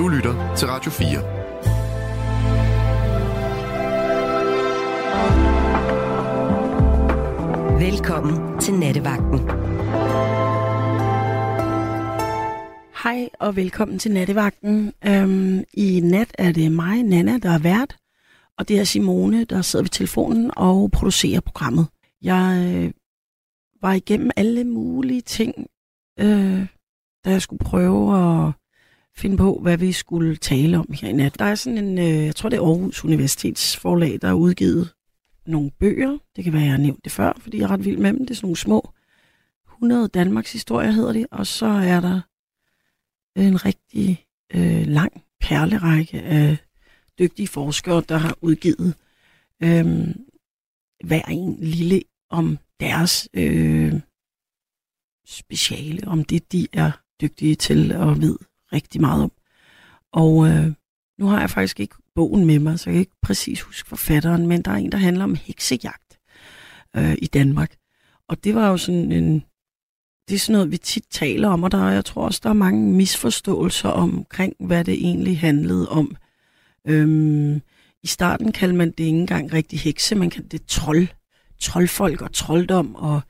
Du lytter til Radio 4. Velkommen til Nattevagten. Hej og velkommen til Nattevagten. Øhm, I nat er det mig, Nana, der er vært, og det er Simone, der sidder ved telefonen og producerer programmet. Jeg øh, var igennem alle mulige ting, øh, da jeg skulle prøve at finde på, hvad vi skulle tale om her i nat. Der er sådan en, øh, jeg tror det er Aarhus Universitets forlag, der har udgivet nogle bøger. Det kan være, jeg har nævnt det før, fordi jeg er ret vild med dem. Det er sådan nogle små 100 Danmarks historier hedder det, og så er der en rigtig øh, lang perlerække af dygtige forskere, der har udgivet øh, hver en lille om deres øh, speciale, om det de er dygtige til og ved rigtig meget om. Og øh, nu har jeg faktisk ikke bogen med mig, så jeg kan ikke præcis huske forfatteren, men der er en, der handler om heksejagt øh, i Danmark. Og det var jo sådan en... Det er sådan noget, vi tit taler om, og der, jeg tror også, der er mange misforståelser omkring, hvad det egentlig handlede om. Øhm, I starten kaldte man det ikke engang rigtig hekse, man kaldte det trold, troldfolk og trolddom, og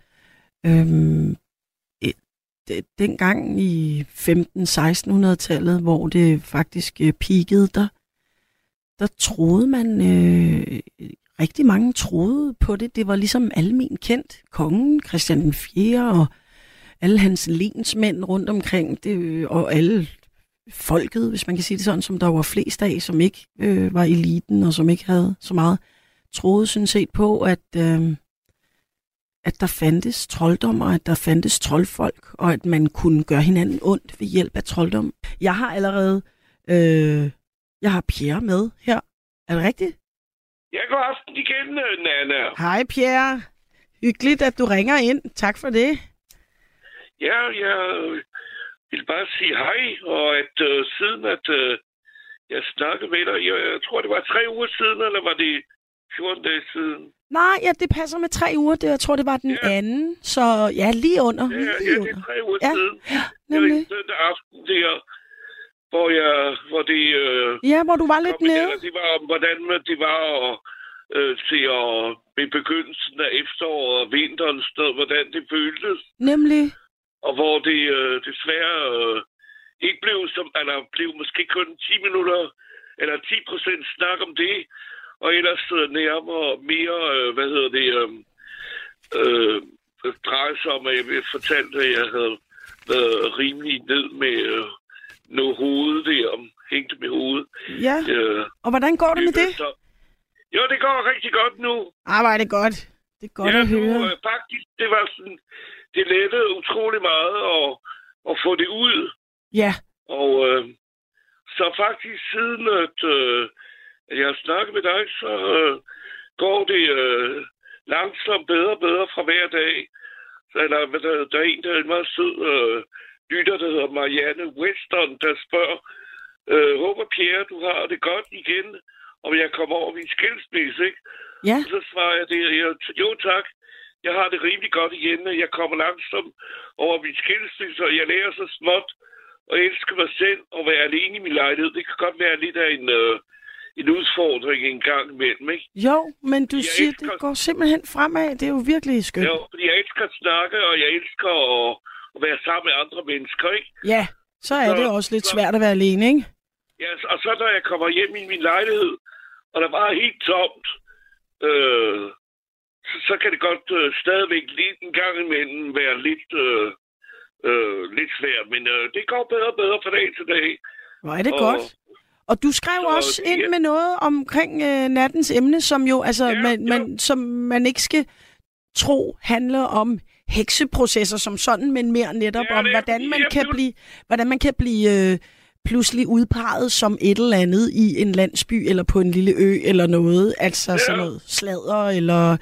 øhm, dengang i 15-1600-tallet, hvor det faktisk øh, peakede, der, der troede man, øh, rigtig mange troede på det. Det var ligesom almen kendt. Kongen, Christian den 4. og alle hans lensmænd rundt omkring, det, øh, og alle folket, hvis man kan sige det sådan, som der var flest af, som ikke øh, var eliten, og som ikke havde så meget, troede sådan set på, at, øh, at der fandtes trolddom, og at der fandtes troldfolk, og at man kunne gøre hinanden ondt ved hjælp af trolddom. Jeg har allerede, øh, jeg har Pierre med her. Er det rigtigt? Jeg går aften igen, Nana. Hej Pierre. Hyggeligt, at du ringer ind. Tak for det. Ja, jeg vil bare sige hej, og at uh, siden at uh, jeg snakkede med dig, jeg, jeg tror det var tre uger siden, eller var det 14 dage siden? Nej, ja, det passer med tre uger. Det, jeg tror, det var den ja. anden. Så ja, lige under. Ja, lige ja under. det er tre uger ja. siden. Ja, nemlig. Det den aften der, hvor, jeg, hvor det... Øh, ja, hvor du var lidt nede. Der, det var hvordan det var at øh, se og ved begyndelsen af efteråret og vinteren, sted, hvordan det føltes. Nemlig. Og hvor det øh, desværre øh, ikke blev som, eller blev måske kun 10 minutter, eller 10 procent snak om det, og ellers nærmere mere, øh, hvad hedder det, øh, øh, drejer sig om, at jeg fortalte, at jeg havde været rimelig ned med øh, noget hoved der, hængte med hovedet. Ja, øh, og hvordan går det med det? Så, jo, det går rigtig godt nu. Ah, var det godt. Det er godt ja, at høre. Nu, øh, faktisk, det var sådan, det lettede utrolig meget at, at få det ud. Ja. Og øh, så faktisk siden, at, øh, at jeg har snakket med dig, så øh, går det øh, langsomt bedre og bedre fra hver dag. Så, eller, der, der er en, der er en meget sød øh, lytter, der hedder Marianne Weston, der spørger, øh, håber Pierre, du har det godt igen, om jeg kommer over min skilsmisse, ikke? Ja. Og så svarer jeg det, jeg, jo tak, jeg har det rimelig godt igen, og jeg kommer langsomt over min skilsmisse, og jeg lærer så småt og elsker mig selv og være alene i min lejlighed. Det kan godt være lidt af en, øh, en udfordring en gang imellem, ikke? Jo, men du Jeg siger, elsker- det går simpelthen fremad. Det er jo virkelig skønt. Jo, fordi jeg elsker at snakke, og jeg elsker at, at være sammen med andre mennesker, ikke? Ja, så er Så- det også lidt så- svært at være alene, ikke? Ja, og så når jeg kommer hjem i min lejlighed, og der var helt tomt, øh, så, så kan det godt øh, stadigvæk lidt en gang imellem være lidt, øh, øh, lidt svært. Men øh, det går bedre og bedre fra dag til dag. Hvor er det Og- godt. Og du skrev Så også ind med noget omkring øh, nattens emne, som jo, altså, Ja, man, jo. man, som man ikke skal tro handler om hekseprocesser som sådan, men mere netop Ja, om, hvordan man kan blive, hvordan man kan blive øh, pludselig udpeget som et eller andet i en landsby eller på en lille ø eller noget. Altså Ja. sådan noget sladder eller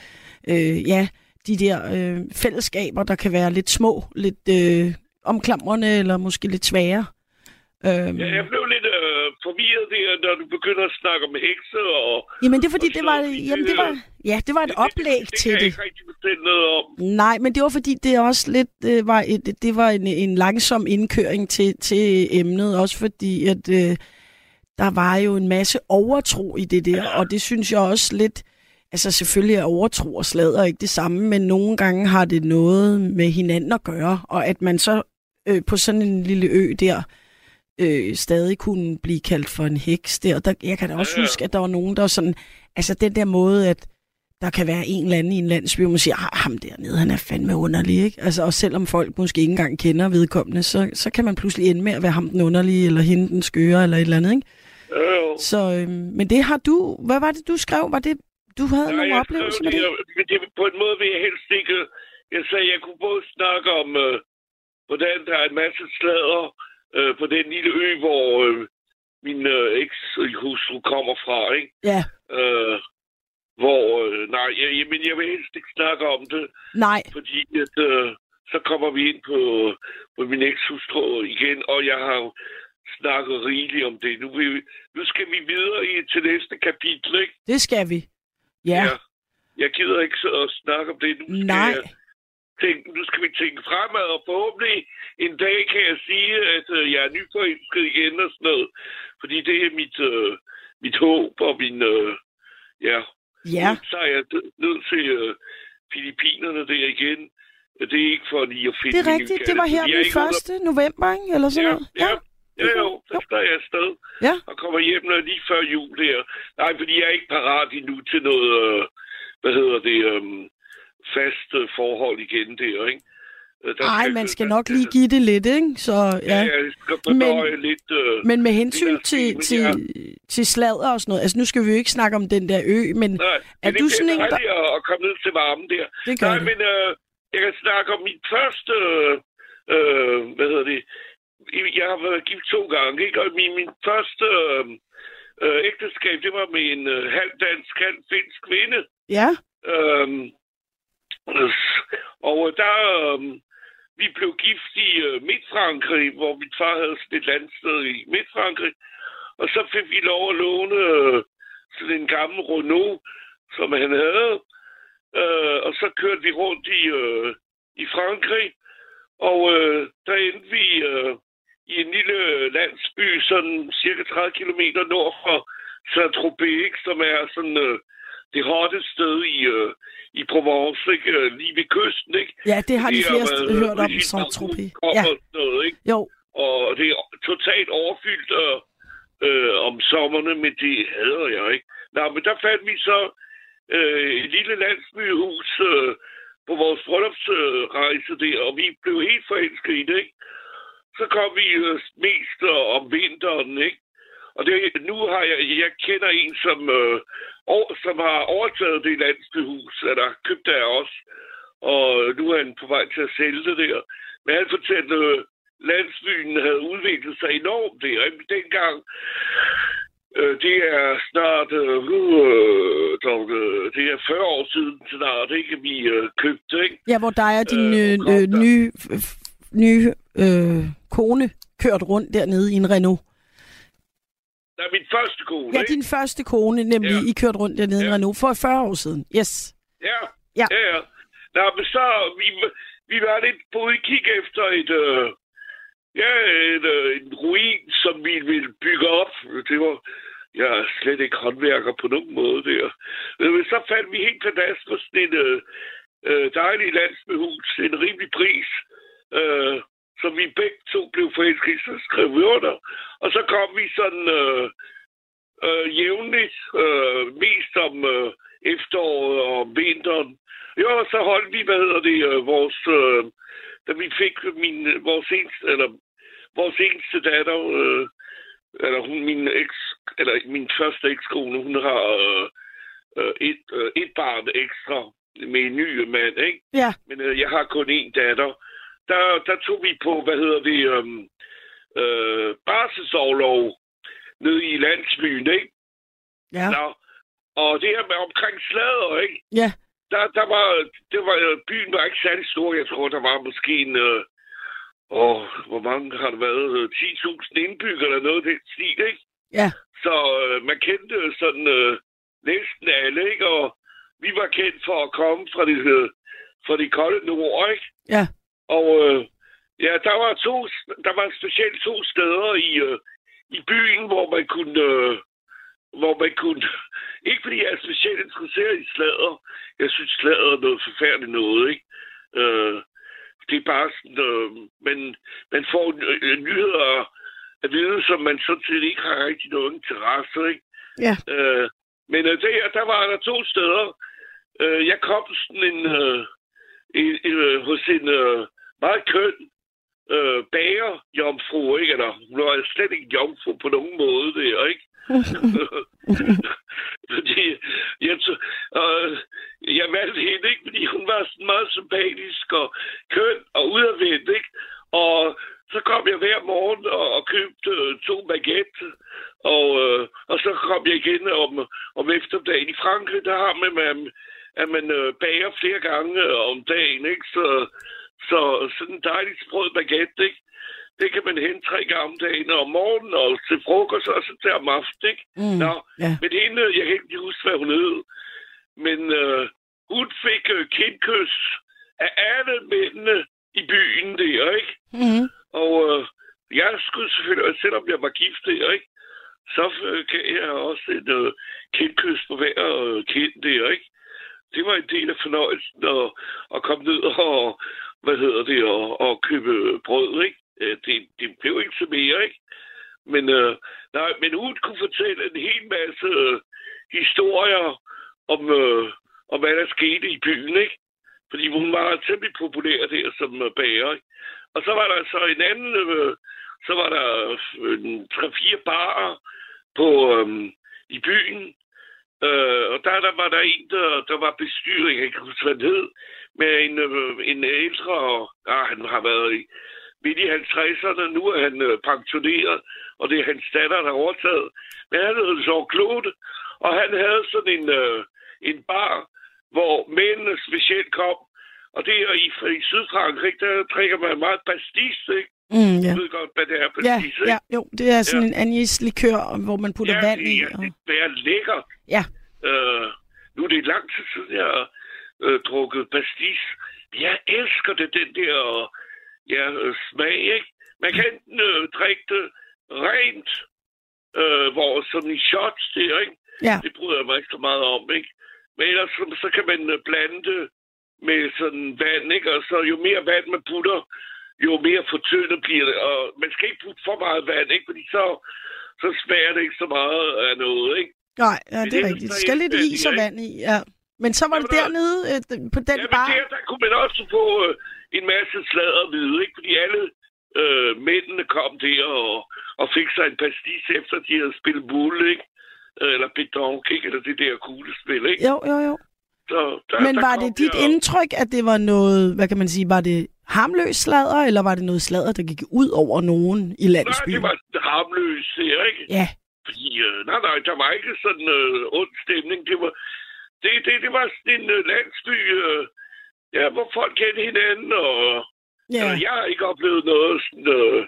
øh, ja, de der øh, fællesskaber, der kan være lidt små, lidt øh, omklamrende eller måske lidt svære. Øhm, Ja, jeg blev lidt, forvirret der, når du begynder at snakke om hekse og... Jamen, det er fordi, det var, jamen, det var, ja, det var et det, oplæg det, det, til kan det. jeg ikke rigtig noget om. Nej, men det var fordi, det også lidt øh, var, et, det var en, en langsom indkøring til, til emnet, også fordi, at øh, der var jo en masse overtro i det der, og det synes jeg også lidt, altså selvfølgelig er overtro og sladder ikke det samme, men nogle gange har det noget med hinanden at gøre, og at man så øh, på sådan en lille ø der, øh, stadig kunne blive kaldt for en heks der. der jeg kan da også Ja, ja. huske, at der var nogen, der var sådan, altså den der måde, at der kan være en eller anden i en landsby, hvor man siger, ah, ham dernede, han er fandme underlig, ikke? Altså, og selvom folk måske ikke engang kender vedkommende, så, så kan man pludselig ende med at være ham den underlige, eller hende den skøre, eller et eller andet, ikke? Øh, jo. Så, øhm, men det har du, hvad var det, du skrev? Var det, du havde Nej, nogle oplevelser med det? men det, på en måde vil jeg helst ikke... Jeg sagde, jeg kunne både snakke om, øh, hvordan der er en masse slader øh, på den lille ø, hvor øh, min øh, eks-hustru kommer fra, ikke? Ja, Øh, hvor, øh, nej, jeg, jeg, men jeg vil helst ikke snakke om det, nej, fordi at, øh, så kommer vi ind på, på min ekshustru igen, og jeg har snakket rigeligt om det. Nu, vil, vi- nu skal vi videre i, til næste kapitel, ikke? det skal vi. Ja, Jeg gider ikke så at snakke om det. Nu skal, nej, jeg tænke, nu skal vi tænke fremad, og forhåbentlig en dag kan jeg sige, at øh, jeg er nyforelsket igen og sådan noget. Fordi det er mit, øh, mit håb og min... Øh, ja, ja, så er jeg d- nødt til øh, Filippinerne der igen. Det er ikke for lige at finde det er rigtigt. Det var her er den ikke 1. november, ikke? Eller sådan Ja, noget. ja. Ja, jo, der skal jeg afsted. Ja. Og kommer hjem når lige før jul der. Nej, fordi jeg er ikke parat endnu til noget, øh, hvad hedder det, øh, fast øh, forhold igen der, ikke? Øh, der Nej, man skal nok lige give det lidt, ikke? Så Ja, ja. Men- lidt... Øh, Men med hensyn Det er til, fint, til, ja. til sladder og sådan noget, altså nu skal vi jo ikke snakke om den der ø, men nej, er men du det sådan en, er der... at, komme ned til varmen der. Det gør Nej, du. men øh, jeg kan snakke om mit første... Øh, øh, hvad hedder det? Jeg har været gift to gange, ikke? Og min, min første øh, øh, ægteskab, det var med en øh, halv dansk, halv finsk kvinde. Ja, Øhm, og øh, der, øh, vi blev gift i øh, Midtfrankrig, hvor min far havde sådan et landsted i Midtfrankrig. Og så fik vi lov at låne øh, sådan en gammel Renault, som han havde. Øh, og så kørte vi rundt i, øh, i Frankrig. Og øh, der endte vi øh, i en lille landsby, sådan cirka 30 km nord for Saint-Tropez, som er sådan øh, det hotte sted i, øh, i Provence, ikke? Øh, lige ved kysten. Ikke? ja, det har de Det er, fleste hvad, hørt om, Tropez. kommer Ja, noget, ikke? jo, Og det er totalt overfyldt øh, øh, om sommerne, men det hader jeg ikke. Nå, men der fandt vi så øh, et lille landsbyhus øh, på vores bryllupsrejse der, og vi blev helt forelsket i det, ikke? Så kom vi øh, mest øh, om vinteren, ikke? Og det, nu har jeg, jeg kender en, som, øh, over, som har overtaget det landsbyhus, eller købt det af os, og nu er han på vej til at sælge det der. Men han fortalte, at landsbyen havde udviklet sig enormt der. Dengang, øh, det er snart, øh, øh, dog, øh, det er 40 år siden snart, ikke, vi øh, købte, ikke? ja, hvor dig og din Øh, øh, øh, der. nye, nye øh, kone kørt rundt dernede i en Renault. Der er min første kone, Ja, ikke? din første kone, nemlig, Ja. I kørte rundt dernede i en Ja. Renault for 40 år siden. Yes. Ja. Ja. Ja, ja. Nå, men så, vi, vi var lidt på udkig efter et, øh, ja, et, øh, en ruin, som vi ville bygge op. Det var, jeg er slet ikke håndværker på nogen måde der. Øh, Men så fandt vi helt fantastisk på sådan et øh, øh, dejligt landsbyhus, en rimelig pris, øh, som vi begge to blev forelsket så skrev vi under. Og så kom vi sådan øh, øh, jævnligt, øh, mest om øh, efteråret og om vinteren. Jo, og så holdt vi, hvad hedder det, øh, vores, øh, da vi fik min, vores eneste, eller vores eneste datter, øh, eller hun, min eks, eller min første ekskone, hun har øh, øh, et, øh, et barn ekstra med en ny mand, ikke? Ja, Men øh, jeg har kun én datter. Der, der tog vi på, hvad hedder det, øhm, øh, barselsårlov nede i landsbyen, ikke? ja, Nå, og det her med omkring slader, ikke? ja. Der, der var, det var, øh, byen var ikke særlig stor. Jeg tror, der var måske en, øh, og hvor mange har det været? 10.000 indbyggere eller noget af den stil, ikke? Ja. Så øh, man kendte sådan øh, næsten alle, ikke? Og vi var kendt for at komme fra det, øh, fra det kolde nord, ikke? Ja. Og øh, ja, der var to, der var specielt to steder i, øh, i byen, hvor man kunne, øh, hvor man kunne, ikke fordi jeg er specielt interesseret i slader, jeg synes slader er noget forfærdeligt noget, ikke? Øh, det er bare sådan, øh, man, man får øh, nyheder at vide, som man sådan set ikke har rigtig noget interesse, ikke? Ja. Øh, men øh, der, der var der to steder. Øh, jeg kom sådan en, øh, en, en, øh, hos en øh, meget køn øh, bager jomfru, ikke? Eller hun var slet ikke jomfru på nogen måde der, ikke? fordi jeg, øh, jeg valgte hende ikke, fordi hun var sådan meget sympatisk og køn og udadvendt, ikke? Og så kom jeg hver morgen og, og købte øh, to baguette, og, øh, og så kom jeg igen om, om eftermiddagen. I Frankrig, der har man, man at man øh, bager flere gange om dagen, ikke? Så, så sådan en dejlig sprød baguette, ikke? Det kan man hente tre gange om dagen om morgenen og til frokost og så til om aftenen, ikke? Mm. Nå, Ja. men hende, jeg kan ikke huske, hvad hun hed, men øh, hun fik øh, kindkys af alle mændene i byen der, ikke? Mm. Og øh, jeg skulle selvfølgelig, selvom jeg var gift der, ikke? Så øh, gav jeg også et øh, kindkys på hver øh, kind der, ikke? Det var en del af fornøjelsen at, at komme ned og, hvad hedder det, og, og købe brød, ikke? Øh, det, det blev ikke så mere, ikke? Men, øh, nej, men hun kunne fortælle en hel masse øh, historier om, øh, om, hvad der skete i byen, ikke? Fordi hun var temmelig populær der som øh, bager, ikke? Og så var der så en anden, øh, så var der øh, tre-fire barer på, øh, i byen. Øh, og der, der var der en, der, der var bestyrer, jeg kan huske, hvad han hed, med en, øh, en ældre, og ah, han har været i midt i 50'erne, nu er han øh, pensioneret, og det er hans datter, der har overtaget. Men han hed så Claude, og han havde sådan en, øh, en bar, hvor mændene specielt kom, og det er i, i Sydfrankrig, der drikker man meget pastis, ikke? Mm, ja. Du ved godt, hvad det er Ja, pastis, ikke? ja, jo, det er sådan en anislikør, hvor man putter ja, vand i. Ja, Og... det er lækkert. Ja. Øh, nu er det lang tid siden, jeg har øh, drukket pastis. Jeg elsker det, den der ja, øh, smag, ikke? Man kan enten øh, drikke det rent, øh, hvor sådan i shots der, ikke? Ja. Det bryder jeg mig ikke så meget om, ikke? Men ellers så, så kan man øh, blande det med sådan vand, ikke? Og så jo mere vand man putter, jo mere fortyndet bliver det. Og man skal ikke putte for meget vand, ikke? Fordi så, så smager det ikke så meget af noget, ikke? Nej, ja, det er det er rigtigt. Der skal lidt is og vand i, ja. Men så var det dernede øh, på den Ja, bar. der, der kunne man også få øh, en masse sladder at vide, ikke? Fordi alle øh, mændene kom der og, og fik sig en pastis efter, de havde spillet bulle, ikke? Øh, Eller bedonk, ikke? Eller det der kuglespil, ikke? Jo, jo, jo. Så der, Men der var det dit og- indtryk, at det var noget, hvad kan man sige, var det harmløs sladder, eller var det noget sladder, der gik ud over nogen i Nej, landsbyen? det var harmløst, her, ikke? Ja, Fordi, øh, nej, nej, der var ikke sådan øh, ond stemning. Det var, det, det, det var sådan en øh, landsby, øh, ja, hvor folk kendte hinanden, og ja. Øh, Jeg har ikke oplevet noget, sådan, øh,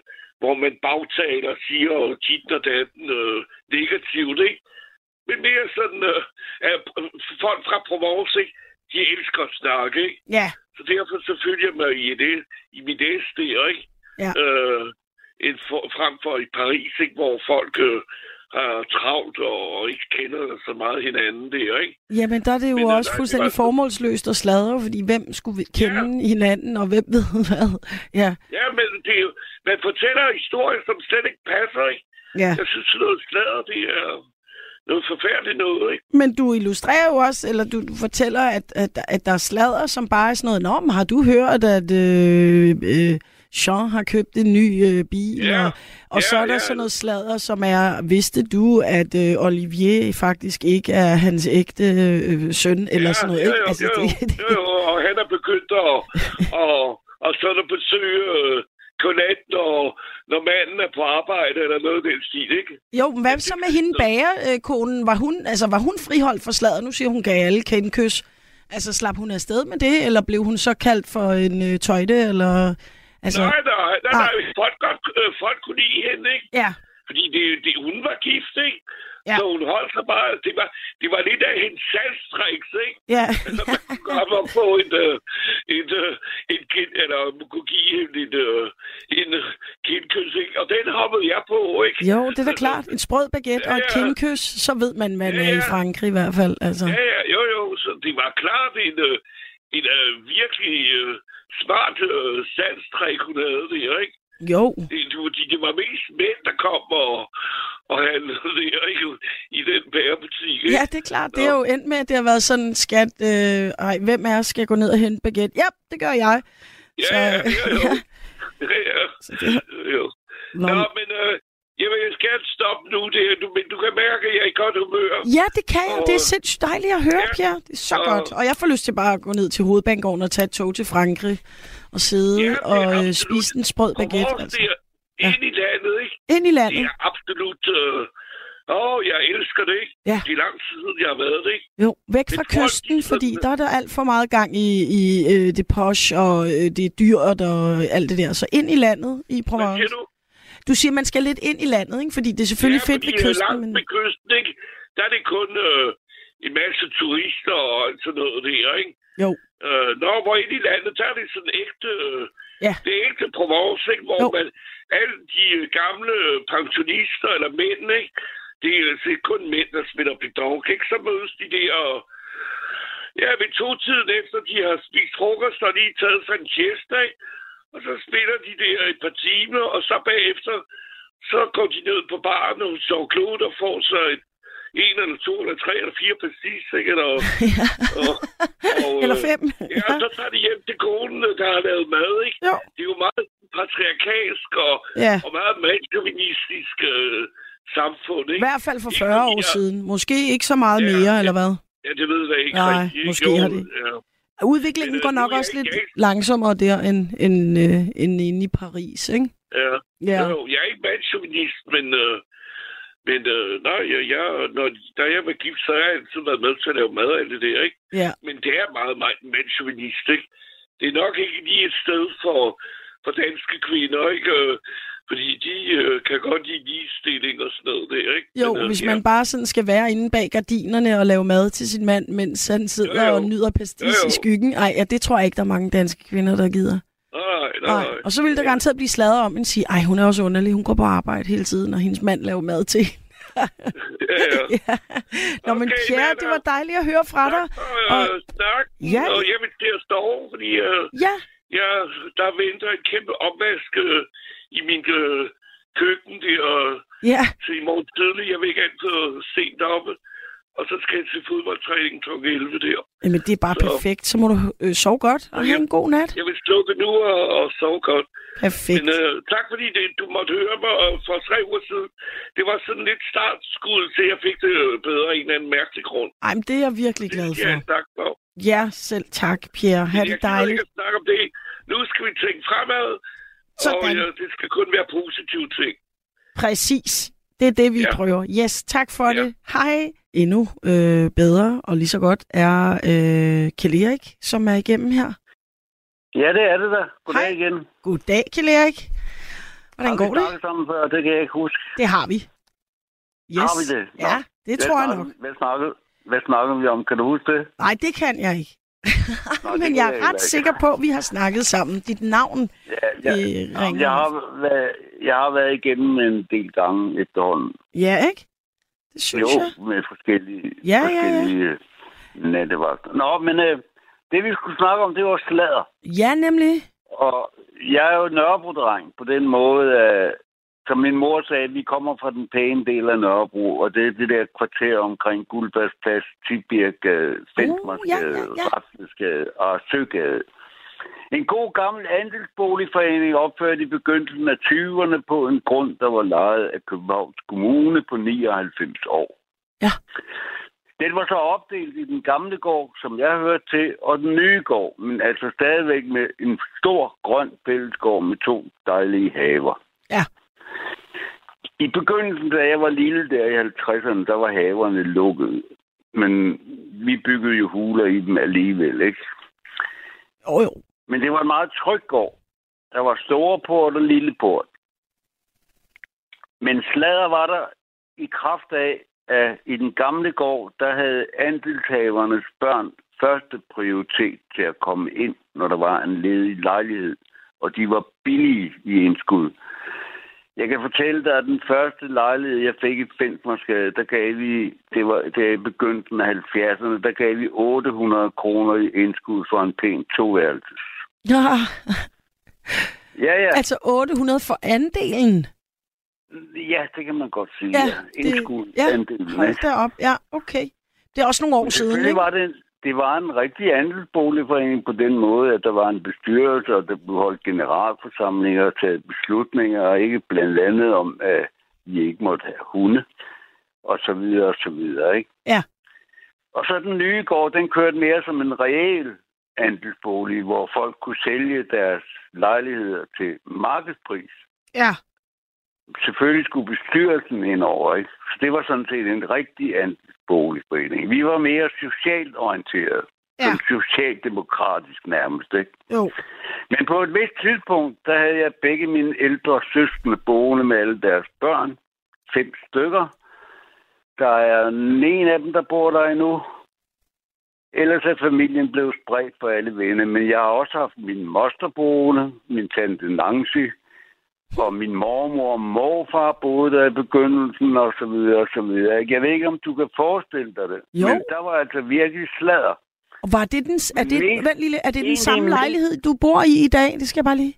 hvor man bagtaler, siger og dit og datten øh, negativt, ikke? Men mere sådan, øh, at folk fra Provence, ikke? De elsker at snakke, ikke? ja. Så derfor så følger jeg mig i, det, i mit æste, ikke? Ja. Øh, en for, frem for i Paris, ikke? hvor folk øh, har travlt og, ikke kender så meget hinanden der, ikke? Jamen, der er det jo Men, øh, også det fuldstændig var- formålsløst at sladre, fordi hvem skulle vi kende hinanden, og hvem ved hvad? Ja, Ja, men det er jo, man fortæller historier, som slet ikke passer, ikke? ja. Jeg synes, sådan noget sladder, det er noget forfærdeligt noget, ikke? Men du illustrerer jo også, eller du, du fortæller, at, at, at der er sladder, som bare er sådan noget, Nå, men har du hørt, at øh, øh, Jean har købt en ny øh, bil? Ja. Og, og Ja, så er der ja. sådan noget sladder, som er, vidste du, at øh, Olivier faktisk ikke er hans ægte øh, søn, eller sådan noget, jo, ikke? jo, Altså, jo, det, jo, jo, og han er begyndt at, og, og så er der besøge øh, konatten, og når manden er på arbejde, eller noget af den stil, ikke? Jo, men hvad så med hende bagerkonen? Var hun, altså, var hun friholdt for sladder? Nu siger hun, gav alle kendkys. Altså, slap hun afsted med det, eller blev hun så kaldt for en øh, tøjte, eller... Altså, nej, nej, nej, nej. nej. Folk, godt, øh, folk kunne lide hende, ikke? ja, Fordi det, det, hun var gift, ikke? Ja. Så hun holdt sig bare... Det var, det var lidt af hendes salgstriks, ikke? ja, Så man kunne komme og få en, øh, en, øh, en kind, eller man kunne give hende en, øh, en øh, kindkys, ikke? Og den hoppede jeg på, ikke? jo, det er da klart. En sprød baguette og et Ja, ja. kindkys, så ved man, man Ja, er i ja. Frankrig i hvert fald. Altså. Ja, ja, jo, jo. Så det var klart en, øh, en øh, virkelig øh, smart øh, salgstrik, hun havde det, ikke? Jo, fordi det var mest mænd, der kom og, og handlede det, ikke? I den bærebutik, ikke? ja, det er klart. Det er jo endt med, at det har været sådan, skat, øh, ej, hvem os skal gå ned og hente baguette? Ja, det gør jeg. Ja, Så, ja, ja, jo. ja. ja. Så det, jo. Nå, Nå, men øh, jeg skal stoppe nu, det, her, du, men du kan mærke, at jeg er i godt humør. Ja, det kan jeg. Det er Og- sindssygt dejligt at høre, Ja. Pierre. Det er så Og- godt. Og jeg får lyst til bare at gå ned til hovedbanegården og tage et tog til Frankrig og sidde Ja, det og øh, spise en sprød baguette. Altså. der, ind i landet, ikke? Ind i Det landet. er absolut... Øh, åh, jeg elsker det, ikke? Ja. Det er lang tid siden, jeg har været det, ikke? Jo, væk fra folk, de kysten, sådan- fordi der er der alt for meget gang i, i øh, det posh og øh, det er dyrt og alt det der. Så ind i landet i Hvad Provence. siger du? Du siger, man skal lidt ind i landet, ikke? Fordi det er selvfølgelig ja, fedt ved kysten, langt men... ved kysten, ikke? Der er det kun øh, en masse turister og alt sådan noget der, ikke? Jo. Øh, når hvor ind i landet, der er det sådan ægte... Øh, Ja. Det er ægte Provence, ikke? Hvor Jo. man... Alle de øh, gamle pensionister eller mænd, ikke? Det er, er kun mænd, der spiller pedonk, ikke? Så mødes de der og... Ja, ved to tiden efter, de har spist frokost og lige taget sig en siesta, ikke? Og så spiller de der et par timer, og så bagefter, så går de ned på baren hos Jean Claude og får sig et, en eller to eller tre eller fire pastis, ikke? Eller, ja. og, og, Eller øh, fem. Ja, så tager de hjem til konen, der har lavet mad, ikke? Jo. Det er jo meget patriarkalsk og, Ja. og meget mandsjovinistisk øh, samfund, I ikke? hvert fald for Ikke 40 år fordi jeg- siden. Måske ikke så meget Ja, mere, ja. eller hvad? Ja, det ved jeg ikke Nej, rigtig. ikke? måske har det- Ja. Udviklingen Men, øh, går nu nok også lidt ikke- langsommere der, end, end, øh, end inde i Paris, ikke? Ja. Ja. Jo, jeg er ikke mandsjovinist, men, øh, men øh, nej, jeg, jeg, når, da jeg var gift, så har jeg altid været med til at lave mad alt det der, ikke? Ja. Men det er meget, meget mandsjovinist, ikke? Det er nok ikke lige et sted for, for danske kvinder, ikke? Øh, Fordi de øh, kan godt lide ligestilling og sådan noget der, ikke? Jo, Men, øh, hvis ja. man bare sådan skal være inde bag gardinerne og lave mad til sin mand, mens han sidder Jo, jo. og nyder pastis Jo, jo. i skyggen. Ej, ja, det tror jeg ikke, der er mange danske kvinder, der gider. Nej, nej, Nej. Og så vil der garanteret blive sladret om en sige, ej, hun er også underlig, hun går på arbejde hele tiden, og hendes mand laver mad til. Ja, ja. ja. Nå, men Okay, Pierre, det var dejligt at høre fra dig. Tak for Og- øh, snak. Ja. Og jeg vil til at stå over, fordi øh, Ja, ja, der venter en kæmpe opvask øh, i min øh, køkken der ja, til i morgen tidlig. Jeg vil ikke altid sent deroppe. Og så skal jeg til fodboldtræning kl. 11 der. men det er bare Så- perfekt. Så må du øh, sove godt og have en god nat. Jeg vil slukke nu og, og sove godt. Perfekt. Men øh, tak fordi det, du måtte høre mig øh, for tre uger siden. Det var sådan lidt startskud til, at jeg fik det øh, bedre af en eller anden mærkelig grund. Ej, men det er jeg virkelig glad Ja, for. tak for. Ja, selv tak, Pierre. Ha' jeg det dejligt. ikke at snakke om det. Nu skal vi tænke fremad. Og Sådan. ja, det skal kun være positive ting. Præcis. Det er det, vi Ja. prøver. Yes, tak for Ja. det. Hej. Endnu øh, bedre og lige så godt er øh, Kjell Erik, som er igennem her. Ja, det er det da. Goddag Hej. igen. Goddag, Kjell Erik. Hvordan har går vi det? snakket sammen før? Det kan jeg ikke huske. Det har vi. Yes. Har vi det? Nå. Ja, det Hvad tror jeg nok. Hvad snakker, hvad snakker vi om? Kan du huske det? Nej, det kan jeg ikke. Nå, Men jeg er ret ikke. sikker på, at vi har snakket sammen. Dit navn Ja, ja. øh, ringer. jeg, har været, jeg har været igennem en del gange efterhånden. Ja, ikke? Det synes jo, jeg. med forskellige, Ja, ja, ja. forskellige øh, nattevagter. Nå, men øh, det vi skulle snakke om, det var sladder. Ja, nemlig. Og jeg er jo Nørrebro-dreng på den måde, at, som min mor sagde, vi kommer fra den pæne del af Nørrebro, og det er det der kvarter omkring Guldbergsplads, Tibirkgade, Fensmarsgade, ja, ja, ja. Rafsensgade og Søgade. En god gammel andelsboligforening opført i begyndelsen af 20'erne på en grund, der var lejet af Københavns Kommune på 99 år. Ja. Den var så opdelt i den gamle gård, som jeg hørte til, og den nye gård, men altså stadigvæk med en stor grøn fællesgård med to dejlige haver. Ja. I begyndelsen, da jeg var lille der i 50'erne, der var haverne lukket. Men vi byggede jo huler i dem alligevel, ikke? Jo, jo. Men det var en meget tryg gård. Der var store port og lille port. Men sladder var der i kraft af, at i den gamle gård, der havde andelshavernes børn første prioritet til at komme ind, når der var en ledig lejlighed. Og de var billige i indskud. Jeg kan fortælle dig, at den første lejlighed, jeg fik i Fensmarsgade, der gav vi, det var det i begyndelsen af 70'erne, der gav vi 800 kroner i indskud for en pæn toværelses. Ja. Ja, ja. Altså 800 for andelen. Ja, det kan man godt sige. Ja, Ja, det- Indskud, ja, andelen, Hold da op. Ja, okay. Det er også nogle år siden, ikke? var det, det var en rigtig andelsboligforening på den måde, at der var en bestyrelse, og der blev holdt generalforsamlinger og taget beslutninger, og ikke blandt andet om, at vi ikke måtte have hunde, og så videre, og så videre, ikke? Ja. Og så den nye gård, den kørte mere som en reel andelsbolig, hvor folk kunne sælge deres lejligheder til markedspris. Ja. Selvfølgelig skulle bestyrelsen ind over, ikke? Så det var sådan set en rigtig andelsboligforening. Vi var mere socialt orienteret. Ja. Som socialdemokratisk nærmest, ikke? Jo. Men på et vist tidspunkt, der havde jeg begge mine ældre søskende boende med alle deres børn. Fem stykker. Der er en af dem, der bor der endnu. Ellers er familien blevet spredt på alle venne. Men jeg har også haft min moster boende, min tante Nancy, og min mormor og morfar boede der i begyndelsen, og så videre, og så videre. Jeg ved ikke, om du kan forestille dig det. Jo. Men der var altså virkelig sladder. Og var det den, er det, Men- vent lille, er det den en- samme en- lejlighed, du bor i i dag? Det skal jeg bare lige...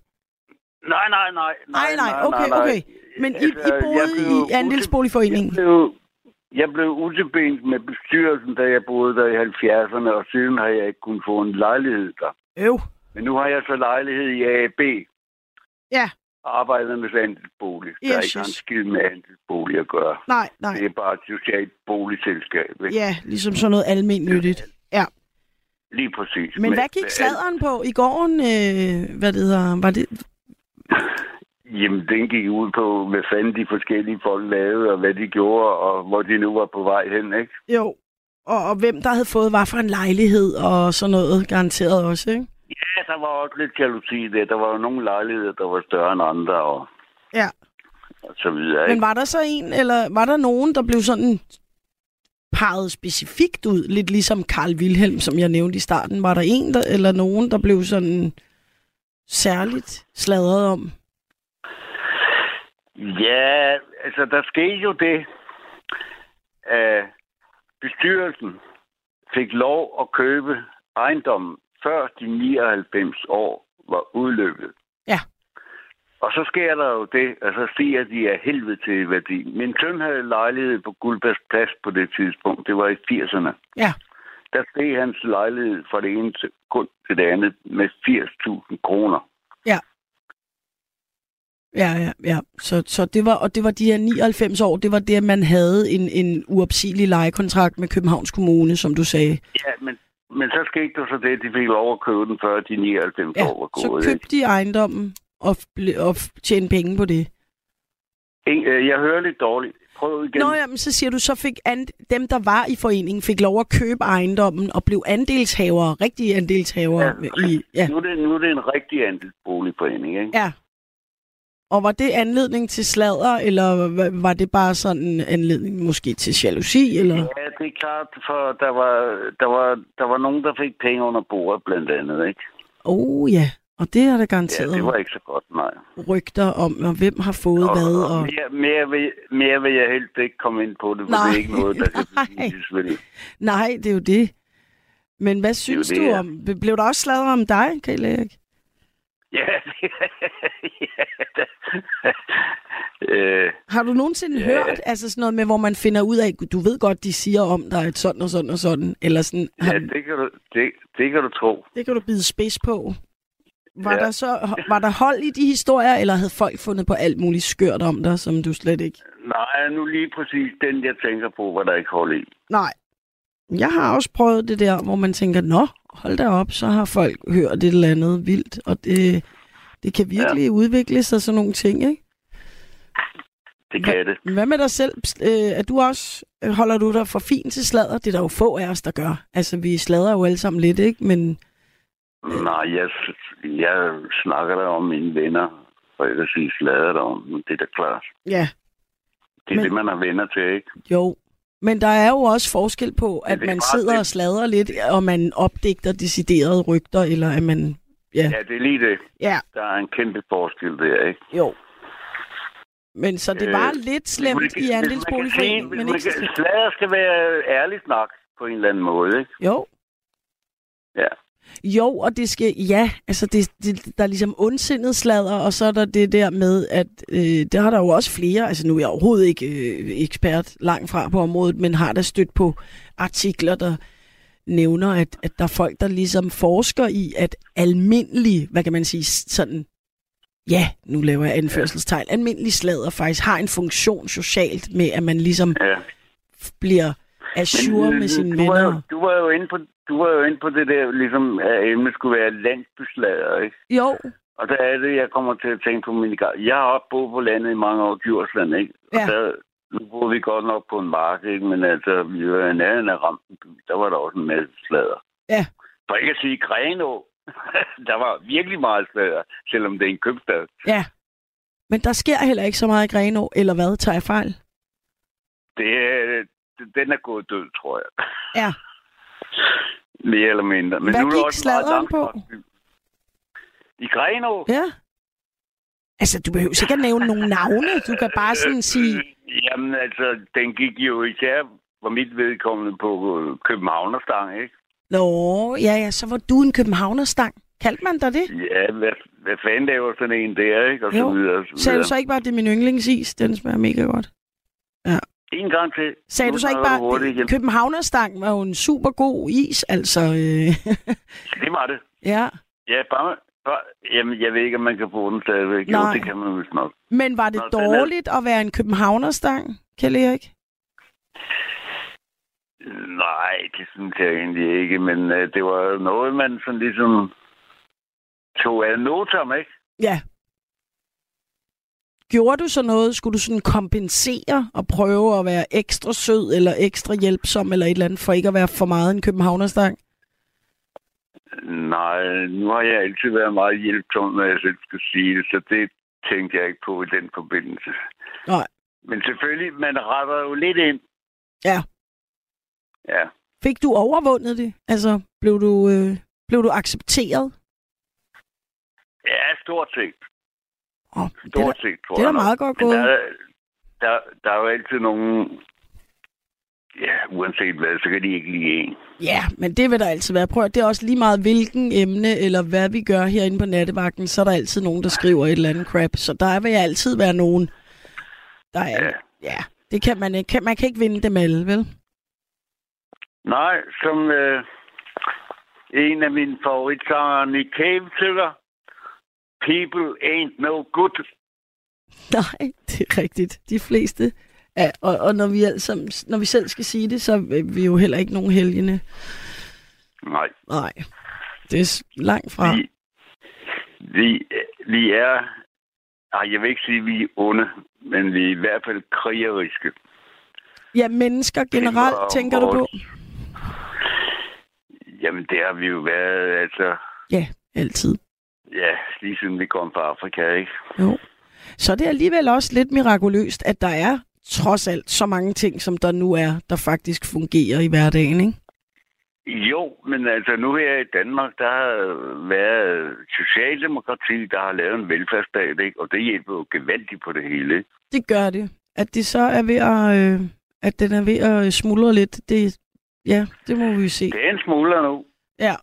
Nej, nej, nej. Nej, nej, okay, okay. Men I, I Altså, jeg boede i andelsboligforeningen? Jeg blev, jeg blev utilbent med bestyrelsen, da jeg boede der i 70'erne, og siden har jeg ikke kunnet få en lejlighed der. Øv. Men nu har jeg så lejlighed i AAB, Ja, arbejdernes andelsbolig. Der er Yes, ikke har en yes. skid med andelsbolig at gøre. nej, nej. Det er bare et socialt boligselskab. Ikke? Ja, ligesom sådan noget almindeligt. Ja. Lige præcis. Men hvad gik sladeren på i gården? Øh, hvad det hedder? Var det... Jamen, den gik ud på, hvad fanden de forskellige folk lavede, og hvad de gjorde, og hvor de nu var på vej hen, ikke? Jo. Og, og hvem der havde fået hvad for en lejlighed og sådan noget, garanteret også, ikke? Ja, der var også lidt jalousi der. Der var jo nogle lejligheder, der var større end andre, og, Ja. og så videre, Men ikke? var der så en, eller var der nogen, der blev sådan peget specifikt ud, lidt ligesom Carl Wilhelm, som jeg nævnte i starten. Var der en, der, eller nogen, der blev sådan særligt sladret om? Ja, altså, der skete jo det, at bestyrelsen fik lov at købe ejendommen, før de 99 år var udløbet. Ja. Og så sker der jo det, at så stiger de af helvede til værdi. Min søn havde lejlighed på Guldbergs Plads på det tidspunkt. Det var i 80'erne. Ja. Der steg hans lejlighed fra det ene sekund til det andet med 80.000 kroner. Ja, ja, ja. Så, så det var, og det var de her 99 år, det var det, at man havde en, en uopsigelig lejekontrakt med Københavns Kommune, som du sagde. Ja, men, men så skete der så det, at de fik lov at købe den, før de 99 Ja, år var så gået. ikke? købte de ejendommen og, og tjente penge på det. En- øh, Jeg hører lidt dårligt. Prøv igen. Nå, jamen, så siger du, så fik and- dem, der var i foreningen, fik lov at købe ejendommen og blev andelshavere, rigtige andelshavere. Ja. I, ja. Nu, er det, nu er det en rigtig andelsboligforening, ikke? ja. Og var det anledning til sladder, eller var det bare sådan en anledning måske til jalousi? Eller? Ja, det er klart, for der var, der var, der var nogen, der fik penge under bordet, blandt andet, ikke? Oh ja, og det er der Ja, garanteret det var ikke så godt, nej. rygter om, og hvem har fået Og, hvad. og mere, mere, vil, mere vil jeg helst ikke komme ind på det, for Nej, det er ikke noget, der kan nej. bevises, vel? Nej, det er jo det. Men hvad synes det, du ja. om... Blev der også sladret om dig, Kjell Erik? Ja, ja, øh, Har du nogensinde Ja. hørt altså sådan noget med, hvor man finder ud af, du ved godt, de siger om dig et sådan og sådan og sådan, eller sådan, ja, det kan, du, det, det kan du tro. det kan du bide spids på. Var, Ja. der så, var der hold i de historier, eller havde folk fundet på alt muligt skørt om dig, som du slet ikke... Nej, nu lige præcis den, jeg tænker på, hvad der ikke hold i. Nej. Jeg har også prøvet det der, hvor man tænker, nå, hold da op, så har folk hørt et eller andet vildt, og det, det kan virkelig ja. udvikle sig sådan nogle ting, ikke? Det kan det. Hvad med dig selv? Øh, er du også, holder du dig for fint til sladder? Det er der jo få af os, der gør. Altså, vi sladrer jo alle sammen lidt, ikke? Men Nej, jeg, jeg snakker der om mine venner, og ellers sige slader der om, men det er da klart. Ja, Det er Men- det, man har venner til, ikke? jo. Men der er jo også forskel på, at man sidder og sladrer lidt, og man opdigter deciderede rygter, eller at man... Ja, Ja, det er lige det. ja Der er en kæmpe forskel der, ikke? jo. Men så det Øh, var lidt slemt kan- i andelsboligforeningen, men ikke kan-. Slader skal være ærlig snak på en eller anden måde, ikke? Jo. Ja. Jo, og det skal, ja, altså det, det, der er ligesom ondsindet sladder, og så er der det der med, at øh, der har der jo også flere, altså nu er jeg overhovedet ikke øh, ekspert langt fra på området, men har der stødt på artikler, der nævner, at, at der er folk, der ligesom forsker i, at almindelig, hvad kan man sige, sådan, ja, nu laver jeg anførselstegn, almindelig sladder faktisk har en funktion socialt med, at man ligesom Ja. bliver assure Men, med sine du var, jo, venner. du var jo inde på du var jo inde på det der, ligesom, at emnet skulle være landsbyslader, ikke? Jo, Og der er det, jeg kommer til at tænke på min gang. Jeg har også boet på landet i mange år, Djursland, ikke? Og Ja. der, nu boede vi godt nok på en mark, ikke? Men altså, vi var i nærheden af Rampenby. Der var der også en masse slader. Ja. For ikke at sige Grenå. der var virkelig meget slader, selvom det er en købstad. Ja. Men der sker heller ikke så meget i Grenå, eller hvad? Tager jeg fejl? Det, er- den er gået død, tror jeg. Ja. Mere eller mindre. Men Hvad nu er der også meget på? I Grenå? Ja. Altså, du behøver sikkert nævne nogle navne. Du kan bare sådan sige, Øh, Jamen, altså, den gik jo især for mit vedkommende på øh, Københavnerstang, ikke? Nå, ja, ja, så var du en københavnerstang. Kaldte man dig det? Ja, hvad, hvad fanden laver sådan en der, ikke? Og Jo. så videre, og så Sagde du videre. så ikke bare, det er min yndlingsis? Den smager mega godt. En gang til. Sagde Nu du så ikke bare, københavnerstang var jo en super god is, altså... Øh, Det var det. ja. Ja, bare, bare... Jamen, jeg ved ikke, om man kan få den stadigvæk. Nej. Jo, det kan man vist nok. Men var det Nå, den er- dårligt at være en københavnerstang, Kjell Erik? Nej, det synes jeg egentlig ikke, men uh, det var noget, man sådan ligesom tog af notam, ikke? Ja. Gjorde du så noget? Skulle du sådan kompensere og prøve at være ekstra sød eller ekstra hjælpsom eller et eller andet, for ikke at være for meget en københavnerstang? Nej, nu har jeg altid været meget hjælpsom, når jeg selv skal sige det, så det tænkte jeg ikke på i den forbindelse. Nej. Men selvfølgelig, man retter jo lidt ind. Ja. Ja. Fik du overvundet det? Altså, blev du, øh, blev du accepteret? Ja, stort set. Oh, det, er, Stort set, tror det er jeg da nok. meget godt gået. der, er- der, der er jo altid nogen... Ja, uanset hvad, så kan de ikke lide en. Ja, men det vil der altid være. Prøv at, det er også lige meget hvilken emne, eller hvad vi gør herinde på nattevagten, så er der altid nogen, der skriver et eller andet crap. Så der vil altid være nogen, der er... Ja. Ja, det kan man ikke. Kan, man kan ikke vinde dem alle, vel? Nej, som øh, en af mine favoritsanger, Nick Cave, synger, People ain't no good. Nej, det er rigtigt. De fleste. Ja, og, og når, vi altså, når vi selv skal sige det, så er vi jo heller ikke nogen helgene. Nej, Nej, det er langt fra. vi, vi, vi er... Ej, jeg vil ikke sige, at vi er onde, men vi er i hvert fald krigeriske. Ja, mennesker generelt, Tænker tænker du på? Jamen, det har vi jo været, altså... Ja, altid. Ja, lige siden vi kom fra Afrika, ikke? Jo. Så er det alligevel også lidt mirakuløst, at der er trods alt så mange ting, som der nu er, der faktisk fungerer i hverdagen, ikke? Jo, men altså nu her i Danmark, der har været Socialdemokrati, der har lavet en velfærdsstat, ikke? og det hjælper jo gevaldigt på det hele. Ikke? Det gør det. At det så er ved at, øh, at den er ved at smuldre lidt, det, ja, det må vi se. Det er en smule nu. Ja.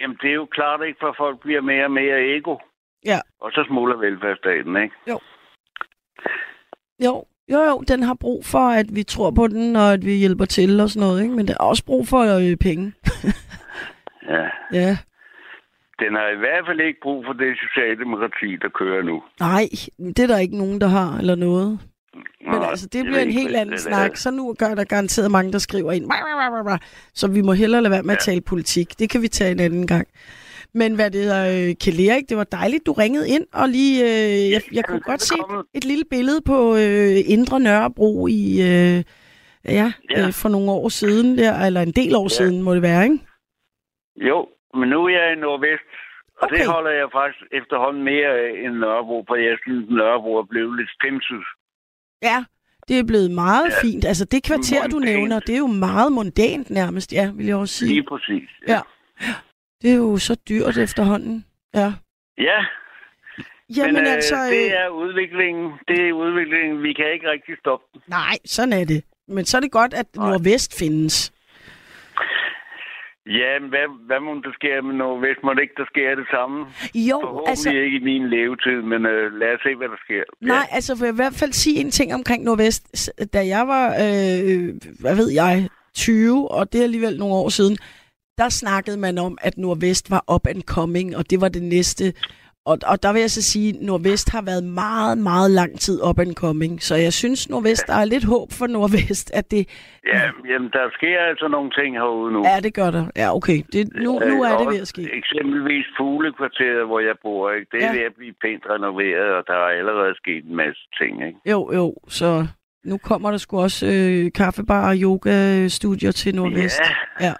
Jamen, det er jo klart ikke, for folk bliver mere og mere ego. Ja. Og så smuldrer velfærdsstaten, ikke? Jo, jo, jo, den har brug for, at vi tror på den, og at vi hjælper til og sådan noget, ikke? Men den har også brug for øh, penge. Ja. Ja. Den har i hvert fald ikke brug for det socialdemokrati, der kører nu. Nej, det er der ikke nogen, der har, eller noget. Men Nå, altså, det bliver en helt anden det snak. Så nu gør der garanteret mange, der skriver ind. Så vi må hellere lade være med at Ja. tale politik. Det kan vi tage en anden gang. Men hvad det er, øh, Kjell Erik, det var dejligt, du ringede ind, og lige, øh, jeg, jeg kunne godt se et lille billede på øh, Indre Nørrebro i, øh, ja, Ja. Øh, for nogle år siden, der, eller en del år Ja. siden må det være, ikke? Jo, Men nu er jeg i Nordvest, og okay. Det holder jeg faktisk efterhånden mere af end Nørrebro, for jeg synes, Nørrebro er blevet lidt stemset. Ja, det er blevet meget Ja. ja. fint. Altså det kvarter, du Mondænt. nævner, det er jo meget mondænt nærmest, ja, vil jeg også sige. Lige præcis. Ja. Det er jo så dyrt efterhånden. Ja. ja Jamen men øh, altså... det øh, er udviklingen. Det er udviklingen. Vi kan ikke rigtig stoppe den. Nej, sådan er det. Men så er det godt, at. Nordvest findes. Ja, men hvad, hvad må der sker med Nordvest? Må det ikke, der sker det samme? Jo, Forhåbentlig altså... ikke i min levetid, men øh, lad os se, hvad der sker. Nej, altså vil jeg i hvert fald sige en ting omkring Nordvest. Da jeg var, øh, hvad ved jeg, 20, og det er alligevel nogle år siden, der snakkede man om, at Nordvest var up and coming, og det var det næste. Og, og der vil jeg så sige, at Nordvest har været meget, meget lang tid up and coming. Så jeg synes, Nordvest, der er lidt håb for Nordvest, at det... Ja, jamen, der sker altså nogle ting herude nu. Ja, det gør der. Ja, okay. Det, nu, nu er Øh, det og ved at ske. Eksempelvis fuglekvarteret, hvor jeg bor, ikke? det er Ja. ved at blive pænt renoveret, og der er allerede sket en masse ting. Ikke? Jo, jo. Så nu kommer der sgu også øh, kaffebar og yoga-studier til Nordvest. Ja, Ja.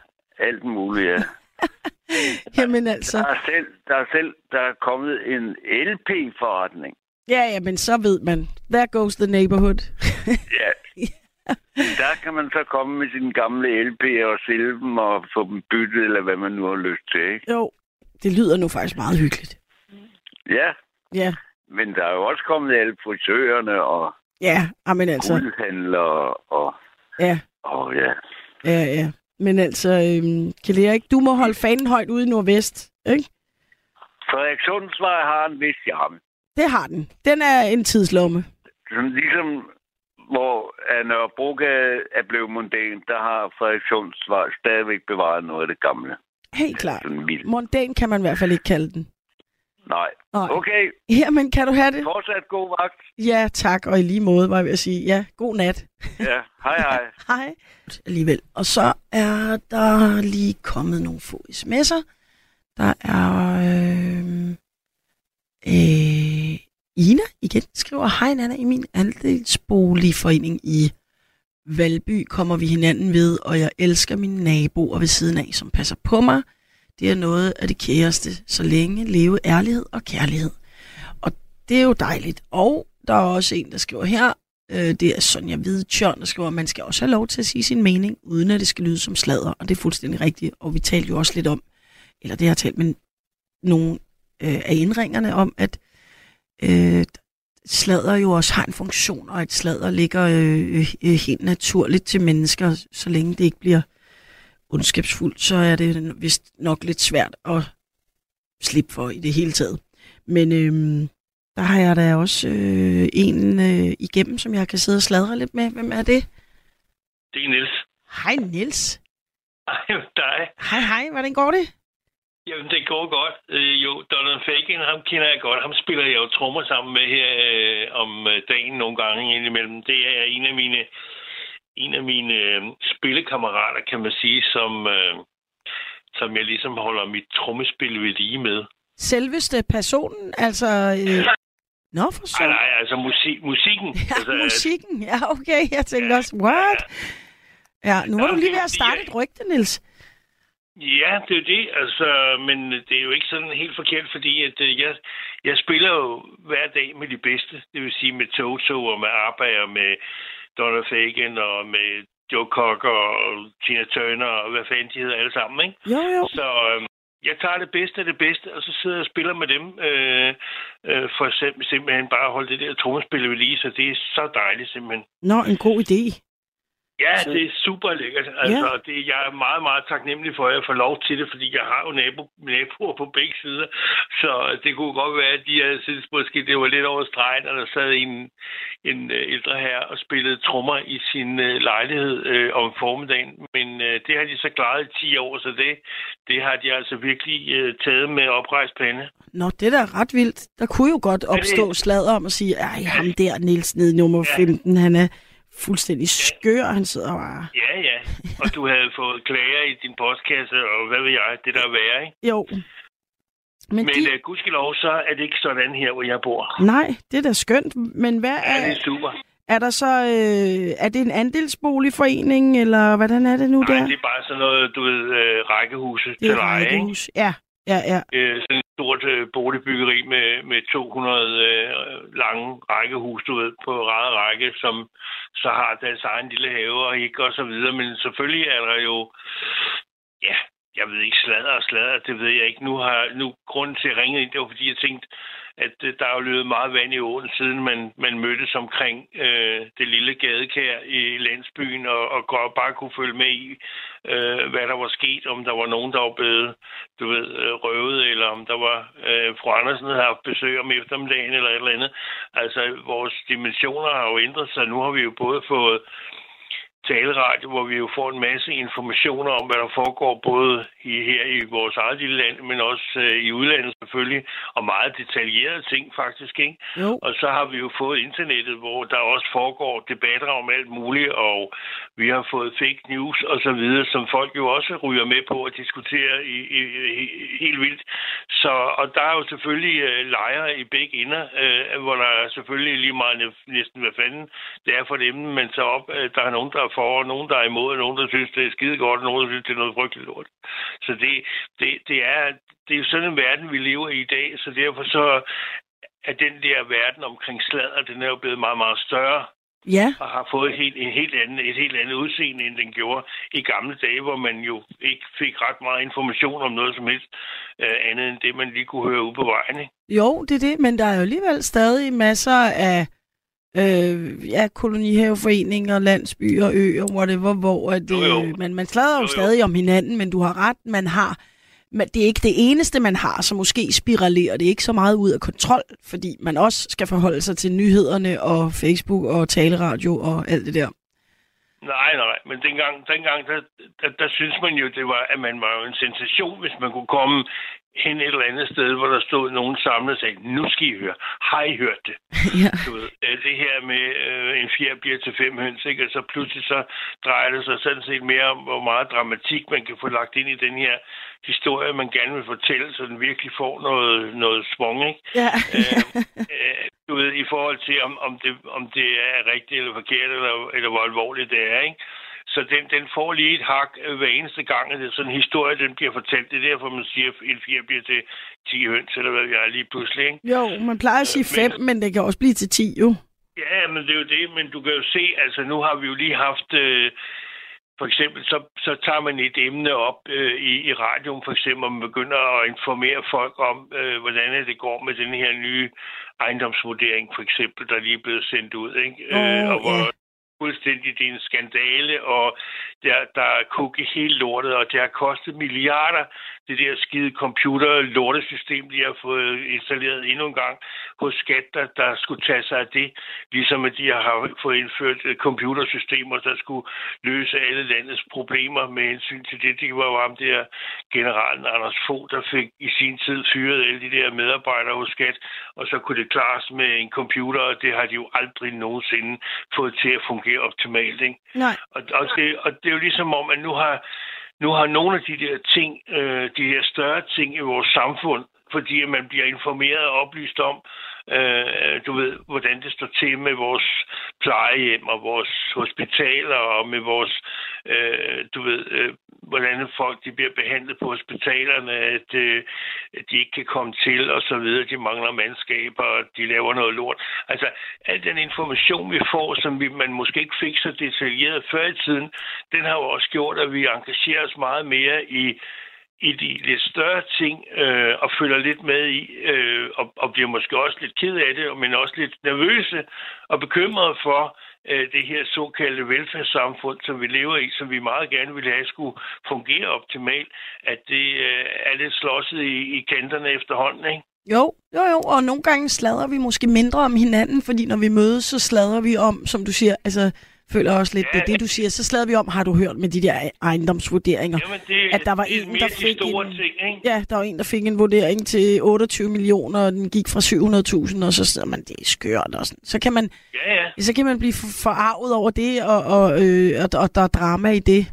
alt muligt, ja. Jamen altså... Der er selv, der er selv der er kommet en LP-forretning. Ja, ja, men så ved man. There goes the neighborhood. Ja. Der kan man så komme med sine gamle LP'er og sælge dem og få dem byttet, eller hvad man nu har lyst til. Ikke? jo, det lyder nu faktisk meget hyggeligt. Ja, Ja, men der er jo også kommet alle frisørerne og ja, men altså, guldhandlere og, ja, og ja. ja, ja. Men altså, øhm, Kjell Erik, du må holde fanen højt ude i Nordvest, ikke? Frederikssundsvej har en vis charme. Det har den. Den er en tidslomme. Sådan ligesom hvor Nørrebrogade er blevet mondæn, der har Frederikssundsvej stadigvæk bevaret noget af det gamle. Helt klart. Mondæn kan man i hvert fald ikke kalde den. Nej. Nej. Okay, Jamen, kan du have det? fortsat god vagt. Ja, tak. Og i lige måde, var jeg ved at sige. Ja, god nat. Ja, hej hej. Hej. Alligevel. Og så er der lige kommet nogle få sms'er. Der er... Øh, øh, Ina igen skriver, Hej Nana, i min andelsboligforening i Valby kommer vi hinanden ved, og jeg elsker mine naboer ved siden af, som passer på mig. Det er noget af det kæreste, så længe leve ærlighed og kærlighed. Og det er jo dejligt. Og der er også en, der skriver her, øh, det er Sonja Hvidtjørn, der skriver, at man skal også have lov til at sige sin mening, uden at det skal lyde som sladder. Og det er fuldstændig rigtigt. Og vi talte jo også lidt om, eller det har talt med nogle øh, af indringerne om, at øh, sladder jo også har en funktion, og at sladder ligger øh, øh, øh helt naturligt til mennesker, så længe det ikke bliver ondskabsfuldt, så er det vist nok lidt svært at slippe for i det hele taget. Men øh, der har jeg da også øh, en øh, igennem, som jeg kan sidde og sladre lidt med. Hvem er det? Det er Niels. Hej Niels. Ej, dig. Hej hej, hvordan går det? Jamen, det går godt. Øh, jo, Donald Fagan, ham kender jeg godt. Ham spiller jeg jo trommer sammen med her øh, om øh, dagen nogle gange indimellem. Det er en af mine, en af mine øh, spillekammerater, kan man sige, som, øh, som jeg ligesom holder mit trommespil ved lige med. Selveste personen, altså... Øh... Nå, for så. Nej, nej, altså musik, musikken. Ja, altså, musikken. Ja, okay. Jeg tænkte også, what? Ja, nu var Ja, du lige ved at starte fordi, et rygte, Niels. Ja, det er jo det, altså, men det er jo ikke sådan helt forkert, fordi at, øh, jeg, jeg spiller jo hver dag med de bedste. Det vil sige med Toto og med ABBA og med Donald Fagen og med Joe Cocker og Tina Turner og hvad fanden de hedder alle sammen, ikke? Jo, jo. Så øh, jeg tager det bedste af det bedste, og så sidder jeg og spiller med dem, øh, øh, for eksempel, simpelthen bare at holde det der trommespil ved lige, så det er så dejligt simpelthen. Nå, en god idé. Ja, Så- det er super lækkert. Altså, ja. det, jeg er meget, meget taknemmelig for, at jeg får lov til det, fordi jeg har jo nabo, naboer på begge sider. Så det kunne godt være, at de havde syntes måske, det var lidt over stregen, og der sad en, en øh, ældre herre og spillede trommer i sin øh, lejlighed øh, om formiddagen. Men øh, det har de så klaret i 10 år, så det, det har de altså virkelig øh, taget med oprejst pande. Nå, det er da ret vildt. Der kunne jo godt opstå sladder om at sige, ej, ham der, Niels, nede nummer Ja. 15, han er fuldstændig skør. Han sidder bare... Ja, ja. Og du havde fået klager i din postkasse, og hvad ved jeg, det der er værre, ikke? Jo. Men, Men de... uh, gudskelov, så er det ikke sådan her, hvor jeg bor. Nej, det er da skønt. Men hvad Ja, det er, er super. Er der så, øh, er det en andelsboligforening, eller hvordan er det nu Nej, der? det er bare sådan noget, du ved, øh, rækkehuse det til er leje, ikke? rækkehus. Ja, ja, ja. øh, sådan et stort øh, boligbyggeri med, med 200 øh, lange rækkehus, du ved, på ræde række, som så har deres egen lille have og ikke og så videre. Men selvfølgelig er der jo, ja, jeg ved ikke, sladder og sladder, det ved jeg ikke. Nu har nu grunden til at ringe ind, det var fordi jeg tænkte, at øh, der er jo løbet meget vand i åen, siden man, man mødtes omkring øh, det lille gadekær i landsbyen, og, og godt bare kunne følge med i, øh, hvad der var sket, om der var nogen, der var blevet, du ved, øh, røvet, eller om der var øh, fru Andersen havde haft besøg om eftermiddagen, eller et eller andet. Altså, vores dimensioner har jo ændret sig. Nu har vi jo både fået taleradio, hvor vi jo får en masse informationer om, hvad der foregår både i, her i vores eget lille land, men også øh, i udlandet selvfølgelig, og meget detaljerede ting faktisk, ikke? Jo. Og så har vi jo fået internettet, hvor der også foregår debatter om alt muligt, og vi har fået fake news og så videre, som folk jo også ryger med på at diskutere i, i, i, helt vildt. Så, og der er jo selvfølgelig øh, lejre i begge ender, øh, hvor der er selvfølgelig lige meget næ- næsten hvad fanden det er for dem, men så op, øh, der er nogen, der er for, og nogen, der er imod, og nogen, der synes, det er skide godt, og nogen, der synes, det er noget frygteligt lort. Så det, det, det, er, det er jo sådan en verden, vi lever i i dag, så derfor så er den der verden omkring sladder, den er jo blevet meget, meget større Ja, og har fået et helt, en helt anden, et helt andet udseende, end den gjorde i gamle dage, hvor man jo ikke fik ret meget information om noget som helst øh, andet end det, man lige kunne høre ude på vejen. Ikke? jo, det er det, men der er jo alligevel stadig masser af øh, ja, kolonihaveforeninger, landsbyer, øer, whatever, hvor at, Jo, jo. øh, man, man slader jo, Jo, stadig om hinanden, men du har ret, man har men det er ikke det eneste, man har, så måske spiralerer det ikke så meget ud af kontrol, fordi man også skal forholde sig til nyhederne og Facebook og taleradio og alt det der. Nej, nej, men dengang, dengang der, der, der synes man jo, det var, at man var en sensation, hvis man kunne komme hen et eller andet sted, hvor der stod nogen samlet og sagde, nu skal I høre, har I hørt det? ja. Du ved, øh, det her med øh, en fjer bliver til fem høns, ikke? Og så pludselig så drejer det sig sådan set mere om, hvor meget dramatik man kan få lagt ind i den her historie, man gerne vil fortælle, så den virkelig får noget, noget svung, ikke? ja. Øh, øh, du ved, i forhold til, om, om, det, om det er rigtigt eller forkert, eller, eller hvor alvorligt det er, ikke? Så den, den får lige et hak øh, hver eneste gang, at det er sådan en historie, den bliver fortalt. Det er derfor, man siger, at en fjer bliver til 10 høns, eller hvad jeg er lige pludselig, ikke? Jo, man plejer at sige Øh, men- fem, men det kan også blive til ti, jo. Ja, men det er jo det, men du kan jo se, altså nu har vi jo lige haft, øh, for eksempel, så, så tager man et emne op øh, i, i radioen, for eksempel, og man begynder at informere folk om, øh, hvordan det går med den her nye ejendomsvurdering, for eksempel, der lige er blevet sendt ud, ikke? Åh, og hvor ja fuldstændig det er en skandale, og der, der er kugge helt lortet, og det har kostet milliarder, det der skide computer-lortesystem, de har fået installeret endnu en gang hos Skat, der, der skulle tage sig af det, ligesom at de har fået indført øh, computersystemer, der skulle løse alle landets problemer med hensyn til det. Det var jo ham der generalen Anders Fogh, der fik i sin tid fyret alle de der medarbejdere hos Skat, og så kunne det klares med en computer, og det har de jo aldrig nogensinde fået til at fungere optimalt. Ikke? Nej. Og, og, det, og det er jo ligesom om, at nu har, nu har nogle af de der ting, øh, de her større ting i vores samfund, fordi man bliver informeret og oplyst om, øh, du ved, hvordan det står til med vores plejehjem og vores hospitaler og med vores, øh, du ved, øh, hvordan folk de bliver behandlet på hospitalerne, at, øh, de ikke kan komme til og så videre, de mangler mandskaber, og de laver noget lort. Altså, al den information, vi får, som vi, man måske ikke fik så detaljeret før i tiden, den har jo også gjort, at vi engagerer os meget mere i i de lidt større ting øh, og følger lidt med i, øh, og, og bliver måske også lidt ked af det, men også lidt nervøse og bekymrede for øh, det her såkaldte velfærdssamfund, som vi lever i, som vi meget gerne ville have skulle fungere optimalt, at det øh, er lidt slåsset i, i kanterne efterhånden, ikke? Jo, jo, jo, og nogle gange sladrer vi måske mindre om hinanden, fordi når vi mødes, så sladrer vi om, som du siger, altså føler også lidt, Ja. det det, du siger, så sladrer vi om, har du hørt med de der ejendomsvurderinger? Jamen, det, At der var det en, der de fik en- ting, ikke? Ja, der var en, der fik en vurdering til 28 millioner, og den gik fra 700.000, og så sidder man, det er skørt, og sådan. Så kan man, Ja, ja. så kan man blive for- forarvet over det, og, og, øh, og, og der er drama i det.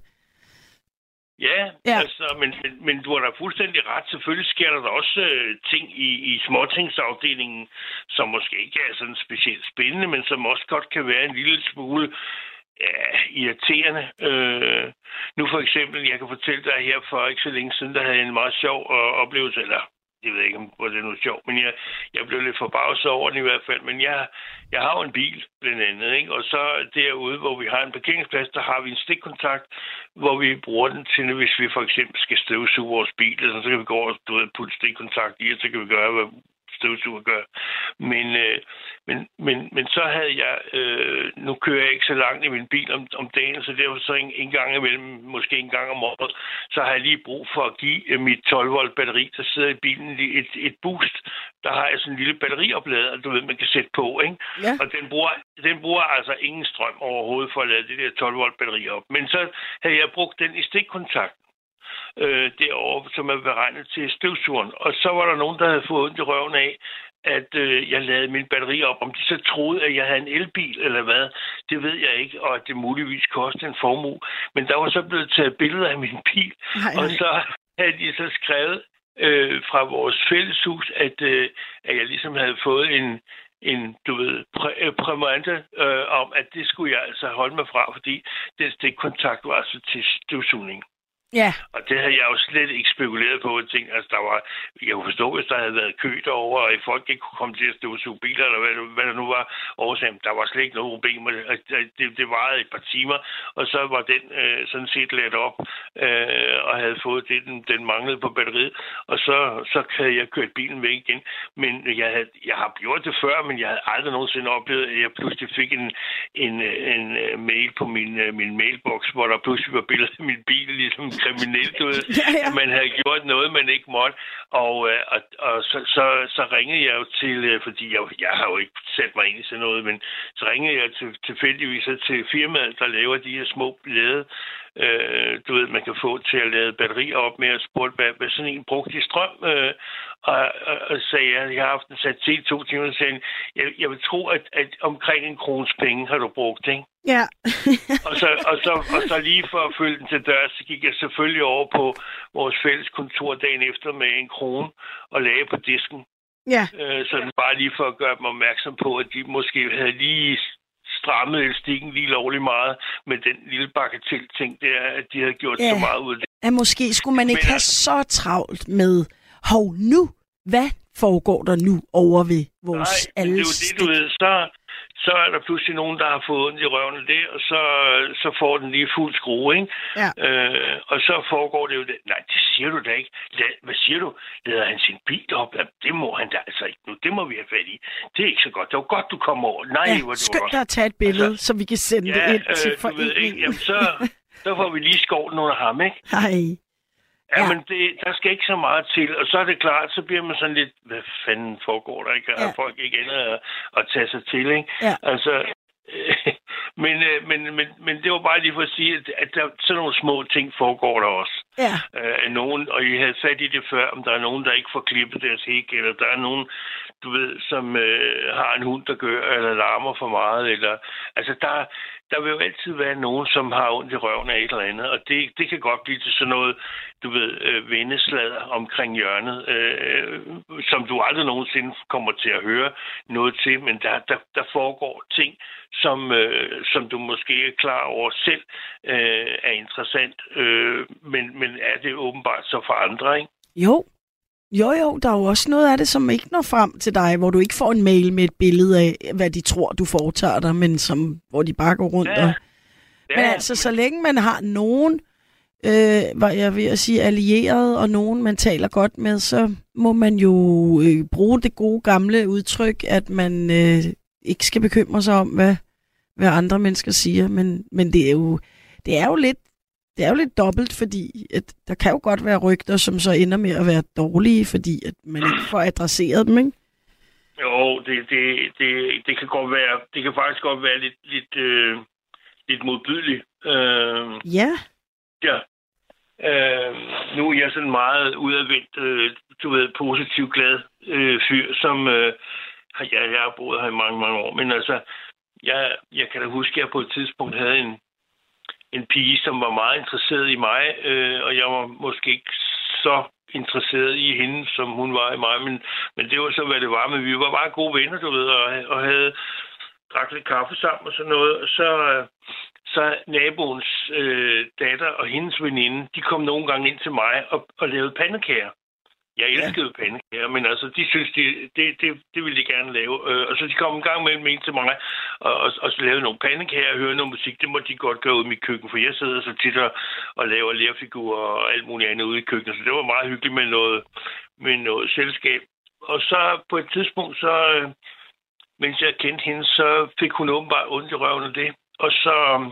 Ja, Ja. Altså, men, men, men du har da fuldstændig ret. Selvfølgelig sker der da også øh, ting i, i småtingsafdelingen, som måske ikke er sådan specielt spændende, men som også godt kan være en lille smule ja, irriterende. Øh, nu for eksempel, jeg kan fortælle dig her for ikke så længe siden, der havde jeg en meget sjov øh, oplevelse, eller jeg ved ikke, om det er noget sjovt, men jeg, jeg blev lidt forbavset over den i hvert fald. Men jeg, jeg har jo en bil, blandt andet, ikke? og så derude, hvor vi har en parkeringsplads, der har vi en stikkontakt, hvor vi bruger den til, hvis vi for eksempel skal støvsuge vores bil, eller sådan, så kan vi gå over og du ved, putte stikkontakt i, og så kan vi gøre, hvad støvsuger gør. Men, øh, men, men, men så havde jeg, øh, nu kører jeg ikke så langt i min bil om, om dagen, så derfor så en, en gang imellem, måske en gang om året, så har jeg lige brug for at give øh, mit 12 volt batteri, der sidder i bilen, et, et boost. Der har jeg sådan en lille batterioplader, du ved, man kan sætte på, ikke? Ja. Og den bruger, den bruger altså ingen strøm overhovedet for at lade det der 12 volt batteri op. Men så havde jeg brugt den i stikkontakt øh, derovre, som er beregnet til støvsugeren. Og så var der nogen, der havde fået ondt i røven af, at øh, jeg lavede min batteri op. Om de så troede, at jeg havde en elbil eller hvad, det ved jeg ikke, og at det muligvis kostede en formue. Men der var så blevet taget billeder af min bil, Nej, og så havde de så skrevet øh, fra vores fælleshus, at, øh, at jeg ligesom havde fået en, en du ved, præ- øh, præmante øh, om, at det skulle jeg altså holde mig fra, fordi den stikkontakt var altså til støvsugning. Ja, Og det havde jeg jo slet ikke spekuleret på. Jeg tænkte, altså, der var, jeg kunne forstå, hvis der havde været kø derovre, og folk ikke kunne komme til at støvsuge biler, eller hvad, hvad der nu var årsagen. Der var slet ikke noget problem. Det, det, det varede et par timer, og så var den øh, sådan set let op, øh, og havde fået det, den, den manglede på batteriet. Og så, så havde jeg kørt bilen væk igen. Men jeg, havde, jeg har gjort det før, men jeg havde aldrig nogensinde oplevet, at jeg pludselig fik en, en, en, øh, mail på min, øh, min mailbox, hvor der pludselig var billeder af min bil, ligesom kriminelt ud, Ja, ja. at man havde gjort noget, man ikke måtte. Og, øh, og, og så, så, så ringede jeg jo til, øh, fordi jeg, jeg har jo ikke sat mig ind i sådan noget, men så ringede jeg til, tilfældigvis til firmaet, der laver de her små lade, øh, du ved, man kan få til at lade batterier op med, og spurgte, hvad, hvad sådan en brugte i strøm, øh, og, og, og sagde jeg, jeg har haft den sat til to timer, og sagde jeg, jeg vil tro, at, at omkring en krones penge har du brugt, ikke? Ja. Og så, og, så, og så lige for at følge den til dør, så gik jeg selvfølgelig over på vores fælles kontor dagen efter med en krone og lagde på disken. ja. Øh, sådan bare lige for at gøre dem opmærksom på, at de måske havde lige strammet elastikken lige lovlig meget med den lille bagatel ting der, at de havde gjort Ja. så meget ud af det. At måske skulle man ikke Men have så travlt med, hov nu, hvad foregår der nu over ved vores Nej, men det er jo alles det, du ved. Så, så er der pludselig nogen, der har fået ondt i røven af det, og så, så får den lige fuld skrue, ikke? Ja. Øh, og så foregår det jo det. Nej, det siger du da ikke. Lad, hvad siger du? Lader han sin bil op? Jamen, det må han da altså ikke nu. Det må vi have fat i. Det er ikke så godt. Det var godt, du kom over. Nej, Ja, hvor det var skynd godt. at tage et billede, så vi kan sende det Ja, ind til øh, du ved ikke. foreningen. Jamen, så, så får vi lige skovlen under ham, ikke? Nej. Ja, Ja. men det, der skal ikke så meget til. Og så er det klart, så bliver man sådan lidt, hvad fanden foregår der ikke? Ja. Har folk ikke andet at, at tage sig til, ikke? Ja. Altså, øh, men, øh, men, men, men det var bare lige for at sige, at, at der, sådan nogle små ting foregår der også. Ja, Øh, nogen, og I havde fat i det før, om der er nogen, der ikke får klippet deres hæk, eller der er nogen, du ved, som øh, har en hund, der gør, eller larmer for meget, eller, altså der, der vil jo altid være nogen, som har ondt i røven af et eller andet, og det, det kan godt blive til sådan noget, du ved, øh, vendeslader omkring hjørnet, øh, øh som du aldrig nogensinde kommer til at høre noget til, men der, der, der foregår ting, som, øh, som du måske ikke er klar over selv øh, er interessant, øh, men, men er det åbenbart så for andre, ikke? jo. Jo, jo, der er jo også noget af det, som ikke når frem til dig, hvor du ikke får en mail med et billede af, hvad de tror, du foretager dig, men som, hvor de bare går rundt Ja. og... Men altså, så længe man har nogen, øh, var jeg ved at sige, allieret, og nogen, man taler godt med, så må man jo øh, bruge det gode gamle udtryk, at man øh, ikke skal bekymre sig om, hvad, hvad andre mennesker siger. Men, men det er jo, det er jo lidt det er jo lidt dobbelt, fordi at der kan jo godt være rygter, som så ender med at være dårlige, fordi at man ikke får adresseret dem, ikke? Jo, det, det, det, det kan godt være, det kan faktisk godt være lidt, lidt, øh, lidt modbydeligt. Øh, Ja, ja. Øh, nu er jeg sådan meget udadvendt, øh, du ved, positiv, glad øh, fyr, som øh, jeg, jeg har boet her i mange, mange år. Men altså, jeg, jeg kan da huske, at jeg på et tidspunkt havde en, en pige, som var meget interesseret i mig, øh, og jeg var måske ikke så interesseret i hende, som hun var i mig, men, men det var så, hvad det var. Men vi var bare gode venner, du ved, og, og havde drak lidt kaffe sammen og sådan noget. Og så, øh, så naboens øh, datter og hendes veninde, de kom nogle gange ind til mig og, og lavede pandekager. Jeg elskede ja. pandekager, men altså, de synes, de, det, det, det ville de gerne lave. Øh, og så de kom en gang mellem ind til mig og, og, og så lavede nogle pandekager og høre noget musik. Det må de godt gøre ud i mit køkken, for jeg sidder så tit og, og laver lærfigurer og alt muligt andet ude i køkkenet. Så det var meget hyggeligt med noget, med noget selskab. Og så på et tidspunkt, så, øh, mens jeg kendte hende, så fik hun åbenbart ondt i røven af det. Og så øh,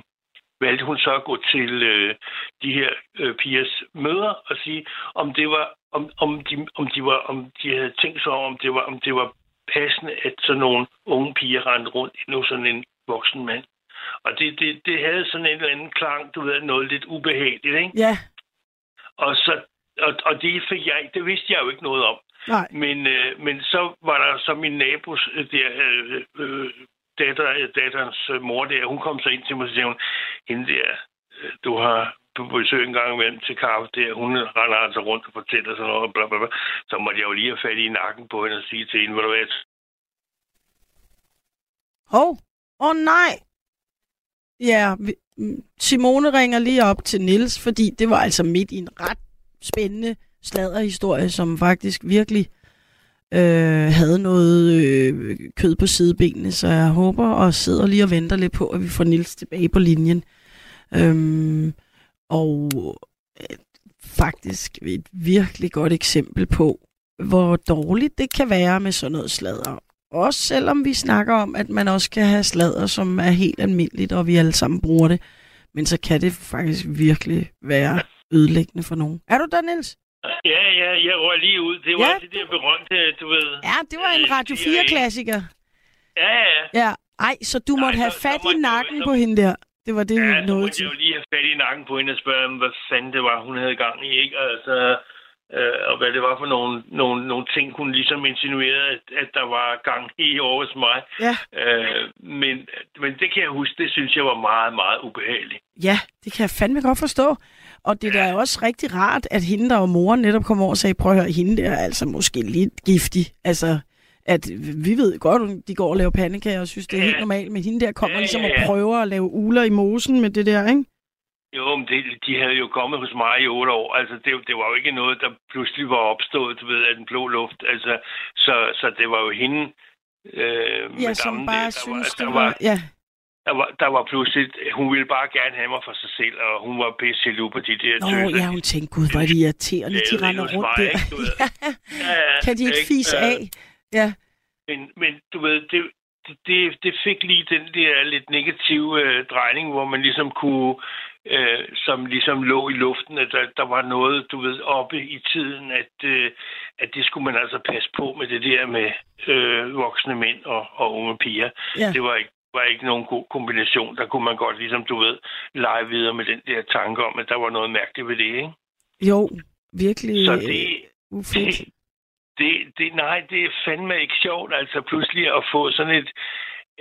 valgte hun så at gå til øh, de her øh, pigers møder og sige, om det var om, om, de, om, de var, om de havde tænkt sig om, det var, om det var passende, at sådan nogle unge piger rendte rundt i sådan en voksen mand. Og det, det, det havde sådan en eller anden klang, du ved, noget lidt ubehageligt, ikke? Ja. Og, så, og, og det fik jeg det vidste jeg jo ikke noget om. Nej. Men, øh, men så var der så min nabos øh, der, øh, øh, datter, datterens mor der, hun kom så ind til mig og sagde, hende der, øh, du har på besøg en gang imellem til kaffe der. Hun render altså rundt og fortæller sådan noget, bla, bla, bla. Så måtte jeg jo lige have fat i nakken på hende og sige til hende, hvor du er. Hov, åh oh, nej. Ja, mm, Simone ringer lige op til Nils, fordi det var altså midt i en ret spændende sladderhistorie, som faktisk virkelig øh, havde noget øh, kød på sidebenene, så jeg håber og sidder lige og venter lidt på, at vi får Nils tilbage på linjen. Øhm, og øh, faktisk et virkelig godt eksempel på, hvor dårligt det kan være med sådan noget sladder. Også selvom vi snakker om, at man også kan have sladder, som er helt almindeligt, og vi alle sammen bruger det. Men så kan det faktisk virkelig være ødelæggende for nogen. Er du der, Niels? Ja, ja, jeg røg lige ud. Det var ja, det der berømte, du ved. Ja, det var en øh, Radio 4-klassiker. Ja, ja. Ja, ej, så du måtte have fat i nakken på hende der. Det var det, ja, vi nåede til. Ja, så lige have fat i nakken på hende og spørge hvad fanden det var, hun havde gang i, ikke? Altså, øh, og hvad det var for nogle, nogle, nogle ting, hun ligesom insinuerede, at, at der var gang i over hos mig. Ja. Øh, men, men det kan jeg huske, det synes jeg var meget, meget ubehageligt. Ja, det kan jeg fandme godt forstå. Og det der er også rigtig rart, at hende, der var moren, netop kom over og sagde, prøv at høre, hende der er altså måske lidt giftig. Altså, at vi ved godt, de går og laver pandekager og synes, det er ja. helt normalt, men hende der kommer ja, ligesom ja, ja. og prøver at lave uler i mosen med det der, ikke? Jo, men det, de havde jo kommet hos mig i otte år. Altså, det, det var jo ikke noget, der pludselig var opstået, du ved, af den blå luft. Altså, så, så det var jo hende, øh, ja, som bare der, synes, der var, det var, var, ja. Der var, der var pludselig, hun ville bare gerne have mig for sig selv, og hun var pisse jaloux på de der Nå, tøser. ja, hun tænkte, gud, hvor er de irriterende, de render rundt mig, der. Ja. ja, kan de ikke fise af? Ja. Men, men du ved, det, det, det fik lige den der lidt negative øh, drejning, hvor man ligesom kunne, øh, som ligesom lå i luften, at der, der var noget, du ved, oppe i tiden, at, øh, at det skulle man altså passe på med det der med øh, voksne mænd og, og unge piger. Ja. Det var ikke var ikke nogen god kombination. Der kunne man godt, ligesom du ved, lege videre med den der tanke om, at der var noget mærkeligt ved det, ikke? Jo, virkelig. Så det, det, det, det, nej, det er fandme ikke sjovt, altså pludselig at få sådan et,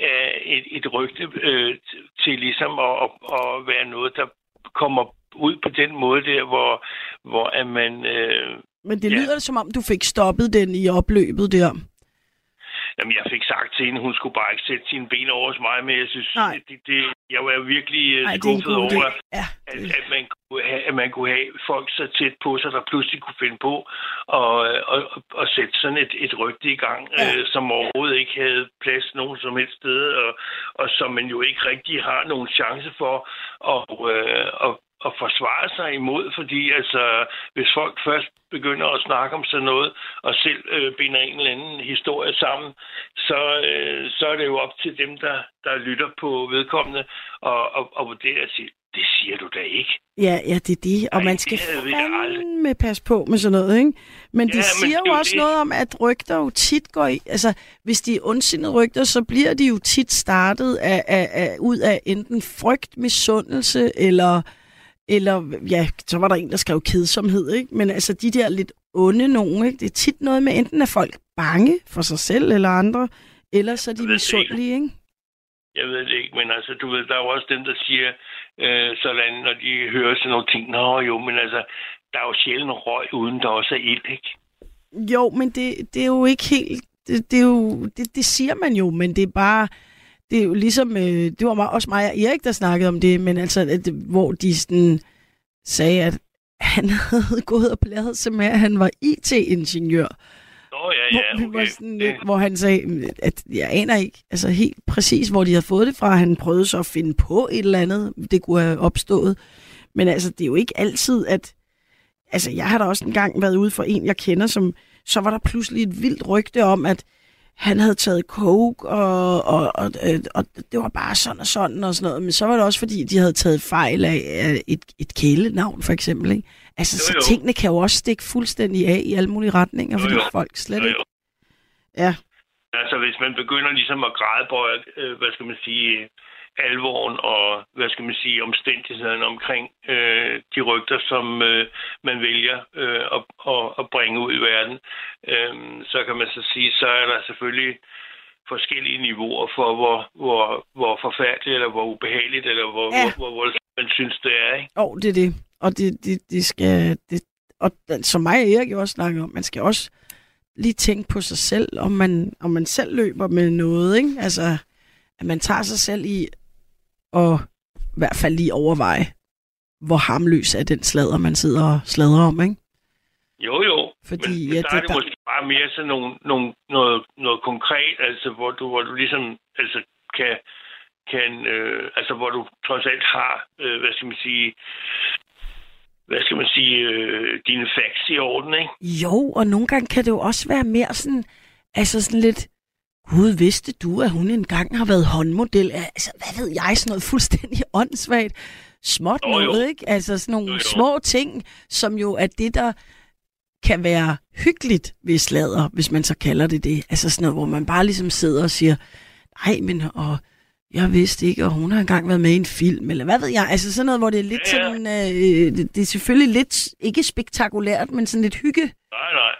øh, et, et rygte øh, til ligesom at, at, at være noget, der kommer ud på den måde der, hvor, hvor at man... Øh, Men det lyder ja. som om, du fik stoppet den i opløbet der. Jamen, jeg fik sagt til hende, hun skulle bare ikke sætte sine ben over hos mig, men jeg synes, det, det, jeg var virkelig uh, Nej, skuffet over, ja. at, at, man kunne have, at man kunne have folk så tæt på sig, der pludselig kunne finde på at, at, at, at sætte sådan et, et rygte i gang, ja. uh, som overhovedet ikke havde plads nogen som helst sted, og, og som man jo ikke rigtig har nogen chance for at, uh, at, at forsvare sig imod, fordi altså, hvis folk først begynder at snakke om sådan noget, og selv øh, binder en eller anden historie sammen, så, øh, så er det jo op til dem, der, der lytter på vedkommende, og, og, og vurdere sig. Det siger du da ikke. Ja, ja, det er det. Og Ej, man skal fandme passe på med sådan noget, ikke? Men ja, det siger men jo også det. noget om, at rygter jo tit går i... Altså, hvis de er ondsindede rygter, så bliver de jo tit startet af, af, af, ud af enten frygt, misundelse, eller eller, ja, så var der en, der skrev kedsomhed, ikke? Men altså, de der lidt onde nogen, ikke? Det er tit noget med, enten er folk bange for sig selv eller andre, eller så er de misundelige, ikke? Jeg ved det ikke, men altså, du ved, der er jo også dem, der siger øh, sådan, når de hører sådan nogle ting. Nå jo, men altså, der er jo sjældent røg, uden der også er ild, ikke? Jo, men det, det er jo ikke helt... Det, det, er jo, det, det siger man jo, men det er bare... Det er jo ligesom... Øh, det var også mig og Erik, der snakkede om det, men altså, at, hvor de sådan sagde, at han havde gået og blæret sig med, at han var IT-ingeniør. Nå, ja, ja, hvor, okay. var sådan lidt, hvor han sagde, at jeg aner ikke altså helt præcis, hvor de havde fået det fra. Han prøvede så at finde på et eller andet, det kunne have opstået. Men altså, det er jo ikke altid, at... Altså, jeg har da også engang været ude for en, jeg kender, som... Så var der pludselig et vildt rygte om, at han havde taget coke, og, og, og, øh, og det var bare sådan og sådan og sådan noget. Men så var det også, fordi de havde taget fejl af et, et kælenavn, for eksempel. Ikke? Altså, Jo, jo. så tingene kan jo også stikke fuldstændig af i alle mulige retninger, Jo, fordi jo. folk slet Jo, ikke... jo. Ja, Altså, hvis man begynder ligesom at grædebøje, øh, hvad skal man sige, alvoren og, hvad skal man sige, omstændighederne omkring øh, de rygter, som øh, man vælger øh, at, at, at bringe ud i verden, øh, så kan man så sige, så er der selvfølgelig forskellige niveauer for, hvor, hvor, hvor forfærdeligt, eller hvor ubehageligt, eller hvor, Ja. hvor, hvor voldsomt man synes, det er, ikke? og det er det. Og det, det, det skal... Det, og som mig og Erik jo også snakker om, man skal også lige tænke på sig selv, om man, om man selv løber med noget, ikke? Altså, at man tager sig selv i og i hvert fald lige overveje, hvor harmløs er den slader, man sidder og sladrer om, ikke? Jo, jo. Fordi, men, men ja, der det- er det der- måske bare mere sådan nogle, nogle, noget, noget konkret, altså hvor du, hvor du ligesom altså, kan, kan øh, altså hvor du trods alt har, øh, hvad skal man sige, hvad skal man sige, øh, dine facts i orden, ikke? Jo, og nogle gange kan det jo også være mere sådan, altså sådan lidt, Gud, vidste du, at hun engang har været håndmodel? Altså, hvad ved jeg, sådan noget fuldstændig åndssvagt. Småt jo. noget, ikke? Altså sådan nogle Jo, jo. små ting, som jo er det, der kan være hyggeligt ved sladder, hvis man så kalder det det. Altså sådan noget, hvor man bare ligesom sidder og siger, nej, men og jeg vidste ikke, og hun har engang været med i en film, eller hvad ved jeg. Altså sådan noget, hvor det er lidt Ja, ja. sådan, øh, det, det er selvfølgelig lidt, ikke spektakulært, men sådan lidt hygge Nej, nej.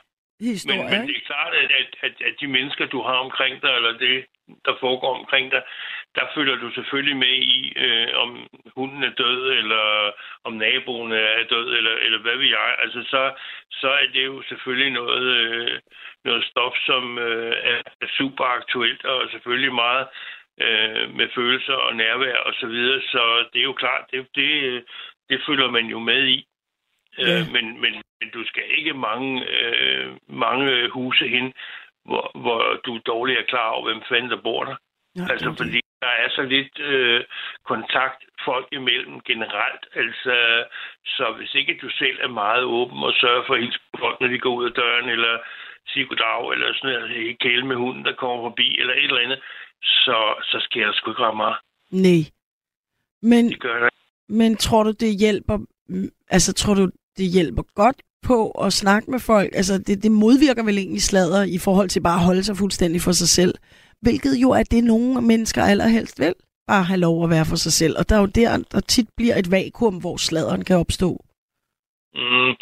Men, historie, men ikke? det er klart, at, at, at, at de mennesker, du har omkring dig, eller det, der foregår omkring dig, der følger du selvfølgelig med i, øh, om hunden er død, eller om naboen er død, eller, eller hvad ved jeg. Altså, så, så er det jo selvfølgelig noget, øh, noget stof, som øh, er er super aktuelt, og selvfølgelig meget øh, med følelser og nærvær og så videre. Så det er jo klart, det, det, det følger man jo med i. Ja. Øh, men, men, men du skal ikke mange, øh, mange huse hen, hvor, hvor du dårligt er klar over, hvem fanden der bor der. Ja, Altså, det det. fordi der er så lidt øh, kontakt folk imellem generelt. Altså, så hvis ikke du selv er meget åben og sørger for at hilse på folk, når de går ud af døren, eller sige goddag, eller sådan noget, ikke kæle med hunden, der kommer forbi, eller et eller andet, så, så sker der sgu ikke ret meget. Nej. Men, Det gør der. men tror du, det hjælper, altså tror du, det hjælper godt på at snakke med folk? Altså det, det modvirker vel egentlig sladder i forhold til bare at holde sig fuldstændig for sig selv. Hvilket jo er det, nogle mennesker allerhelst vil. Bare have lov at være for sig selv. Og der er jo der, der tit bliver et vakuum, hvor sladderen kan opstå. Mm,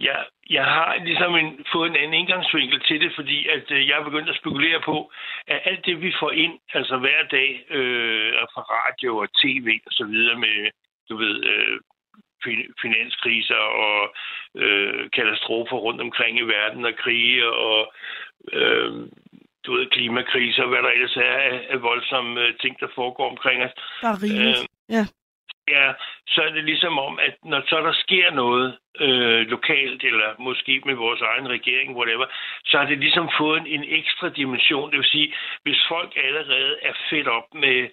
ja, jeg har ligesom en, fået en anden indgangsvinkel til det, fordi at øh, jeg er begyndt at spekulere på, at alt det, vi får ind, altså hver dag øh, fra radio og tv og så videre med, du ved, øh, finanskriser og øh, katastrofer rundt omkring i verden og krige og øh, du ved, klimakriser og hvad der ellers er af, voldsomme øh, ting, der foregår omkring os. Der er rigeligt. Øh, ja. Ja, så er det ligesom om, at når så der sker noget øh, lokalt, eller måske med vores egen regering, whatever, så har det ligesom fået en, en ekstra dimension. Det vil sige, hvis folk allerede er fedt op med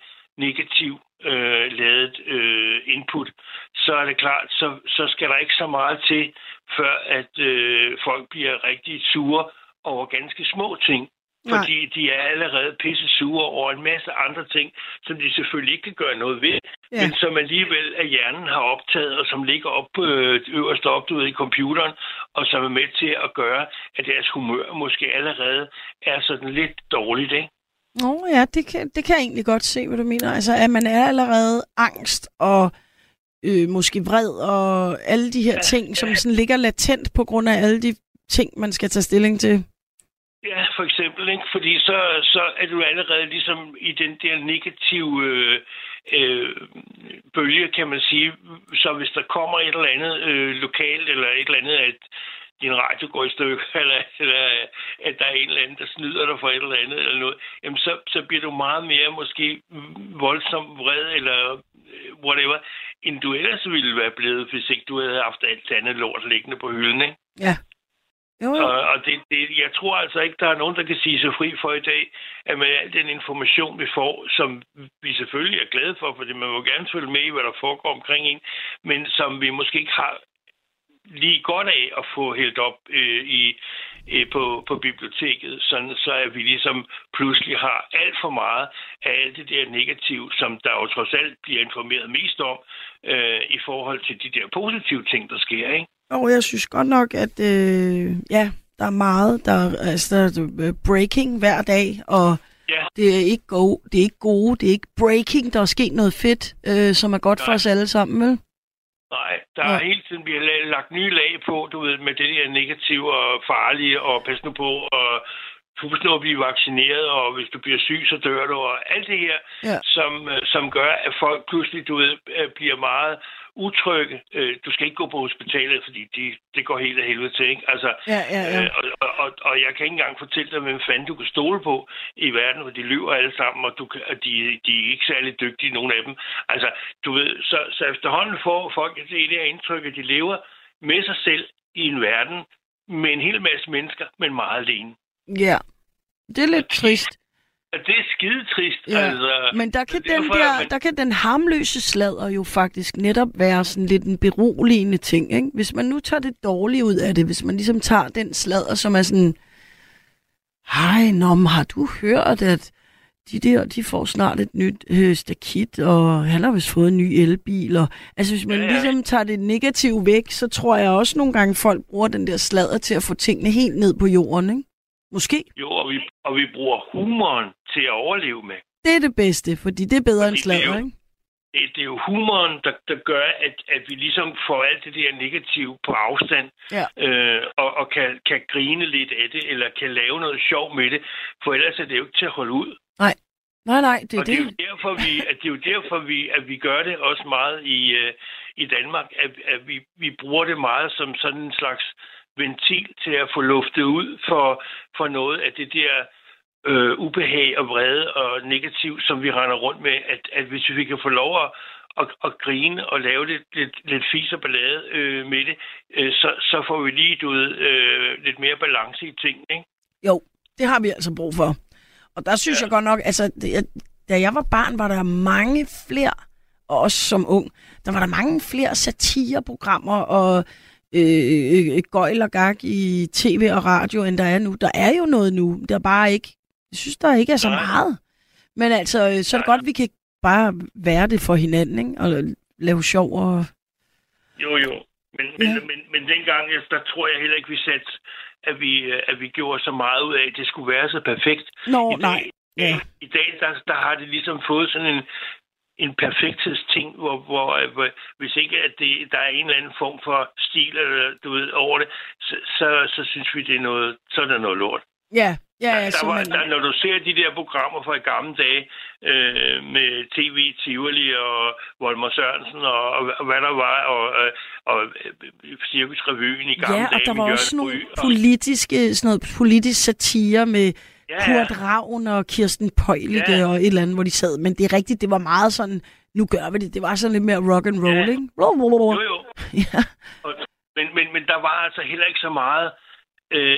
negativ øh, lavet øh, input, så er det klart, så, så skal der ikke så meget til, før at øh, folk bliver rigtig sure over ganske små ting. Nej. Fordi de er allerede pisse sure over en masse andre ting, som de selvfølgelig ikke kan gøre noget ved, Ja. men som alligevel af hjernen har optaget, og som ligger op øh, øverst op du ved, i computeren, og som er med til at gøre, at deres humør måske allerede er sådan lidt dårligt, ikke? Nå ja, det kan, det kan jeg egentlig godt se, hvad du mener. Altså, at man er allerede angst og øh, måske vred og alle de her Ja, ting, som ja. sådan ligger latent på grund af alle de ting, man skal tage stilling til. Ja, for eksempel, ikke? fordi så, så er du allerede ligesom i den der negative øh, øh, bølge, kan man sige. Så hvis der kommer et eller andet øh, lokalt, eller et eller andet, at din radio går i stykker, eller, eller at der er en eller anden, der snyder dig for et eller andet, eller noget, jamen så, så bliver du meget mere måske voldsomt vred, eller øh, whatever, end du ellers ville være blevet, hvis ikke du havde haft alt andet lort liggende på hylden, ikke? Ja. Jo, jo. Og, og det, det, jeg tror altså ikke, der er nogen, der kan sige sig fri for i dag, at med al den information, vi får, som vi selvfølgelig er glade for, fordi man må gerne følge med i, hvad der foregår omkring en, men som vi måske ikke har lige godt af at få hældt op øh, i, øh, på, på biblioteket, sådan så at vi ligesom pludselig har alt for meget af alt det der negative, som der jo trods alt bliver informeret mest om øh, i forhold til de der positive ting, der sker, ikke? Og jeg synes godt nok, at øh, ja, der er meget, der, altså, der er øh, breaking hver dag, og Ja. det er ikke gode, det er ikke gode, det er ikke breaking, der er sket noget fedt, øh, som er godt for Nej. os alle sammen, vel? Nej, der Ja. er hele tiden bliver la- lagt nye lag på, du ved, med det der negative og farlige, og pas nu på, og husk nu at blive vaccineret, og hvis du bliver syg, så dør du, og alt det her, Ja. som, øh, som gør, at folk pludselig, du ved, øh, bliver meget utrygge. Øh, Du skal ikke gå på hospitalet, fordi de, det går helt af helvede til, ikke? Altså, Ja, ja, ja. Øh, og, og, og, og jeg kan ikke engang fortælle dig, hvem fanden du kan stole på i verden, hvor de lyver alle sammen, og, du, og de, de er ikke særlig dygtige, nogen af dem. Altså, du ved, så, så efterhånden får folk det der indtryk, at de lever med sig selv i en verden med en hel masse mennesker, men meget alene. Ja. Det er lidt trist. Det er skide trist. Ja, altså, Men der kan, den derfor, der, man- der kan den harmløse sladder jo faktisk netop være sådan lidt en beroligende ting. Ikke? Hvis man nu tager det dårlige ud af det, hvis man ligesom tager den sladder, som er sådan, hej, nå, men har du hørt, at de der, de får snart et nyt øh, stakit, og han har vist fået en ny elbil. Og, altså hvis man ja, ja. ligesom tager det negative væk, så tror jeg også nogle gange, folk bruger den der sladder til at få tingene helt ned på jorden. Ikke? Måske. Jo, og vi, og vi bruger humoren til at overleve med. Det er det bedste, fordi det er bedre end Fordi er sladder, ikke? det, det er jo humoren, der, der gør, at, at vi ligesom får alt det der negative på afstand, Ja. øh, og, og kan, kan grine lidt af det, eller kan lave noget sjov med det, for ellers er det jo ikke til at holde ud. Nej, nej, det er og det er, jo derfor, vi, at det er jo derfor, vi, at vi gør det også meget i, øh, i Danmark, at, at vi, vi bruger det meget som sådan en slags ventil til at få luftet ud for, for noget af det der øh, ubehag og vrede og negativ, som vi render rundt med, at, at hvis vi kan få lov at, at, at grine og lave lidt, lidt, lidt fis og ballade øh, med det, øh, så, så får vi lige du ved, øh, lidt mere balance i tingene. Ikke? Jo, det har vi altså brug for. Og der synes ja. Jeg godt nok, altså, det, jeg, da jeg var barn, var der mange flere, og også som ung, der var der mange flere satireprogrammer og øh, øh, gøjl og gag i tv og radio, end der er nu. Der er jo noget nu, der er bare ikke, jeg synes, der ikke er så Nej. meget. Men altså, øh, så er det Nej. godt, vi kan bare være det for hinanden, ikke? Og lave sjov og... Jo, jo. Men, men, Ja. ja. men, men dengang, der tror jeg heller ikke, vi satte, at vi, øh, at vi gjorde så meget ud af, at det skulle være så perfekt. Nå, I nej. dag, Ja. I dag der, der har det ligesom fået sådan en, en perfekthedsting, hvor, hvor, øh, hvor hvis ikke at det, der er en eller anden form for stil eller, du ved, over det, så, så, så synes vi, det er noget, så er det noget lort. Ja, ja, ja, der var, der, når du ser de der programmer fra i gamle dage øh, med TV, Tivoli og Volmer Sørensen og, og, og hvad der var, og, øh, og øh, Cirkusrevyen i gamle Ja, og dage der var Jørgen også nogle og- politiske, sådan noget politisk satire med Ja, Kurt ja. Ravn og Kirsten Pøjlige Ja. og et eller andet, hvor de sad. Men det er rigtigt, det var meget sådan, nu gør vi det. Det var sådan lidt mere rock and roll, Ja. ikke? Jo, jo. Ja. Og, men, men, men der var altså heller ikke så meget øh,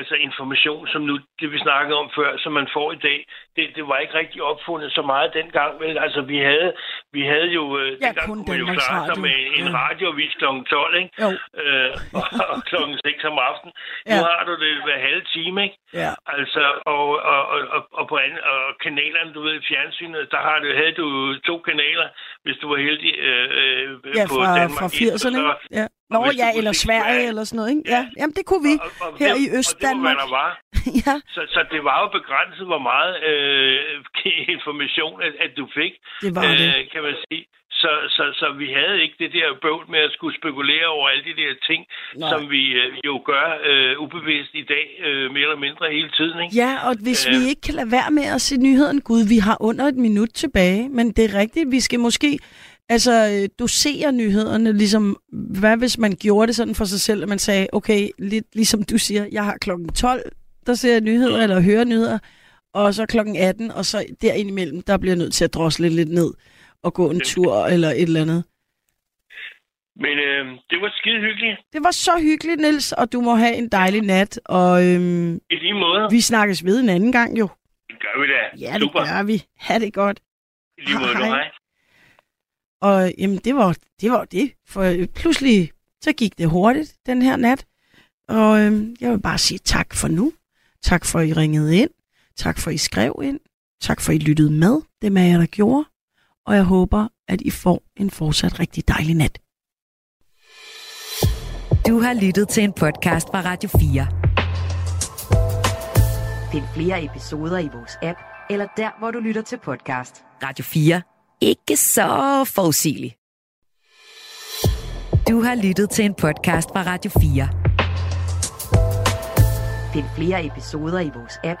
altså information, som nu det vi snakkede om før, som man får i dag. Det, det var ikke rigtig opfundet så meget dengang. Vel? Altså vi havde, vi havde jo, øh, Ja, dengang kun kunne jo klare med en Ja. radioavis kl. 12, ikke? Jo, øh, og, og klokken 6 om aftenen. Ja. Nu har du det hver halve time, ikke? ja. Altså, og, og, og, og, og på anden, og kanalerne, du ved, fjernsynet, der har du, havde du to kanaler, hvis du var heldig øh, øh, Ja, på fra, Danmark. fra 1, og 80'erne. så- ikke? Ja. Nå, ja, eller Sverige Sverige. eller sådan noget, ikke? Ja. Ja, jamen det kunne vi og, og, her det- i Østdanmark. Og det var, hvad der var. ja, Så, så det var jo begrænset, hvor meget øh, information, at, at du fik, det var det. øh, kan man sige. Så, så, så vi havde ikke det der bøvl med at skulle spekulere over alle de der ting, Nej. som vi øh, jo gør øh, ubevidst i dag, øh, mere eller mindre hele tiden. Ikke? Ja, og hvis øh, vi ikke kan lade være med at se nyheden, Gud, vi har under et minut tilbage, men det er rigtigt, vi skal måske altså øh, dosere nyhederne, ligesom, hvad hvis man gjorde det sådan for sig selv, at man sagde, okay, lidt ligesom du siger, jeg har klokken 12, der ser jeg nyheder, eller hører nyheder, og så klokken 18, og så derimellem, der bliver jeg nødt til at drosle lidt ned og gå en tur eller et eller andet. Men øh, det var skide hyggeligt. Det var så hyggeligt, Niels, og du må have en dejlig nat. Og, øhm, I lige måde. Vi snakkes ved en anden gang, jo. Det gør vi da. Ja, det Super. gør vi. Ha' det godt. I lige måde, hej. hej. Og jamen, det var, det var det. For pludselig, så gik det hurtigt den her nat. Og øhm, jeg vil bare sige tak for nu. Tak for, at I ringede ind. Tak for, at I skrev ind. Tak for, at I lyttede med. Det med jer, der gjorde. Og jeg håber, at I får en fortsat rigtig dejlig nat. Du har lyttet til en podcast fra Radio 4. Find flere episoder i vores app, eller der, hvor du lytter til podcast. Radio 4. Ikke så forudsigeligt. Du har lyttet til en podcast fra Radio 4. Find flere episoder i vores app,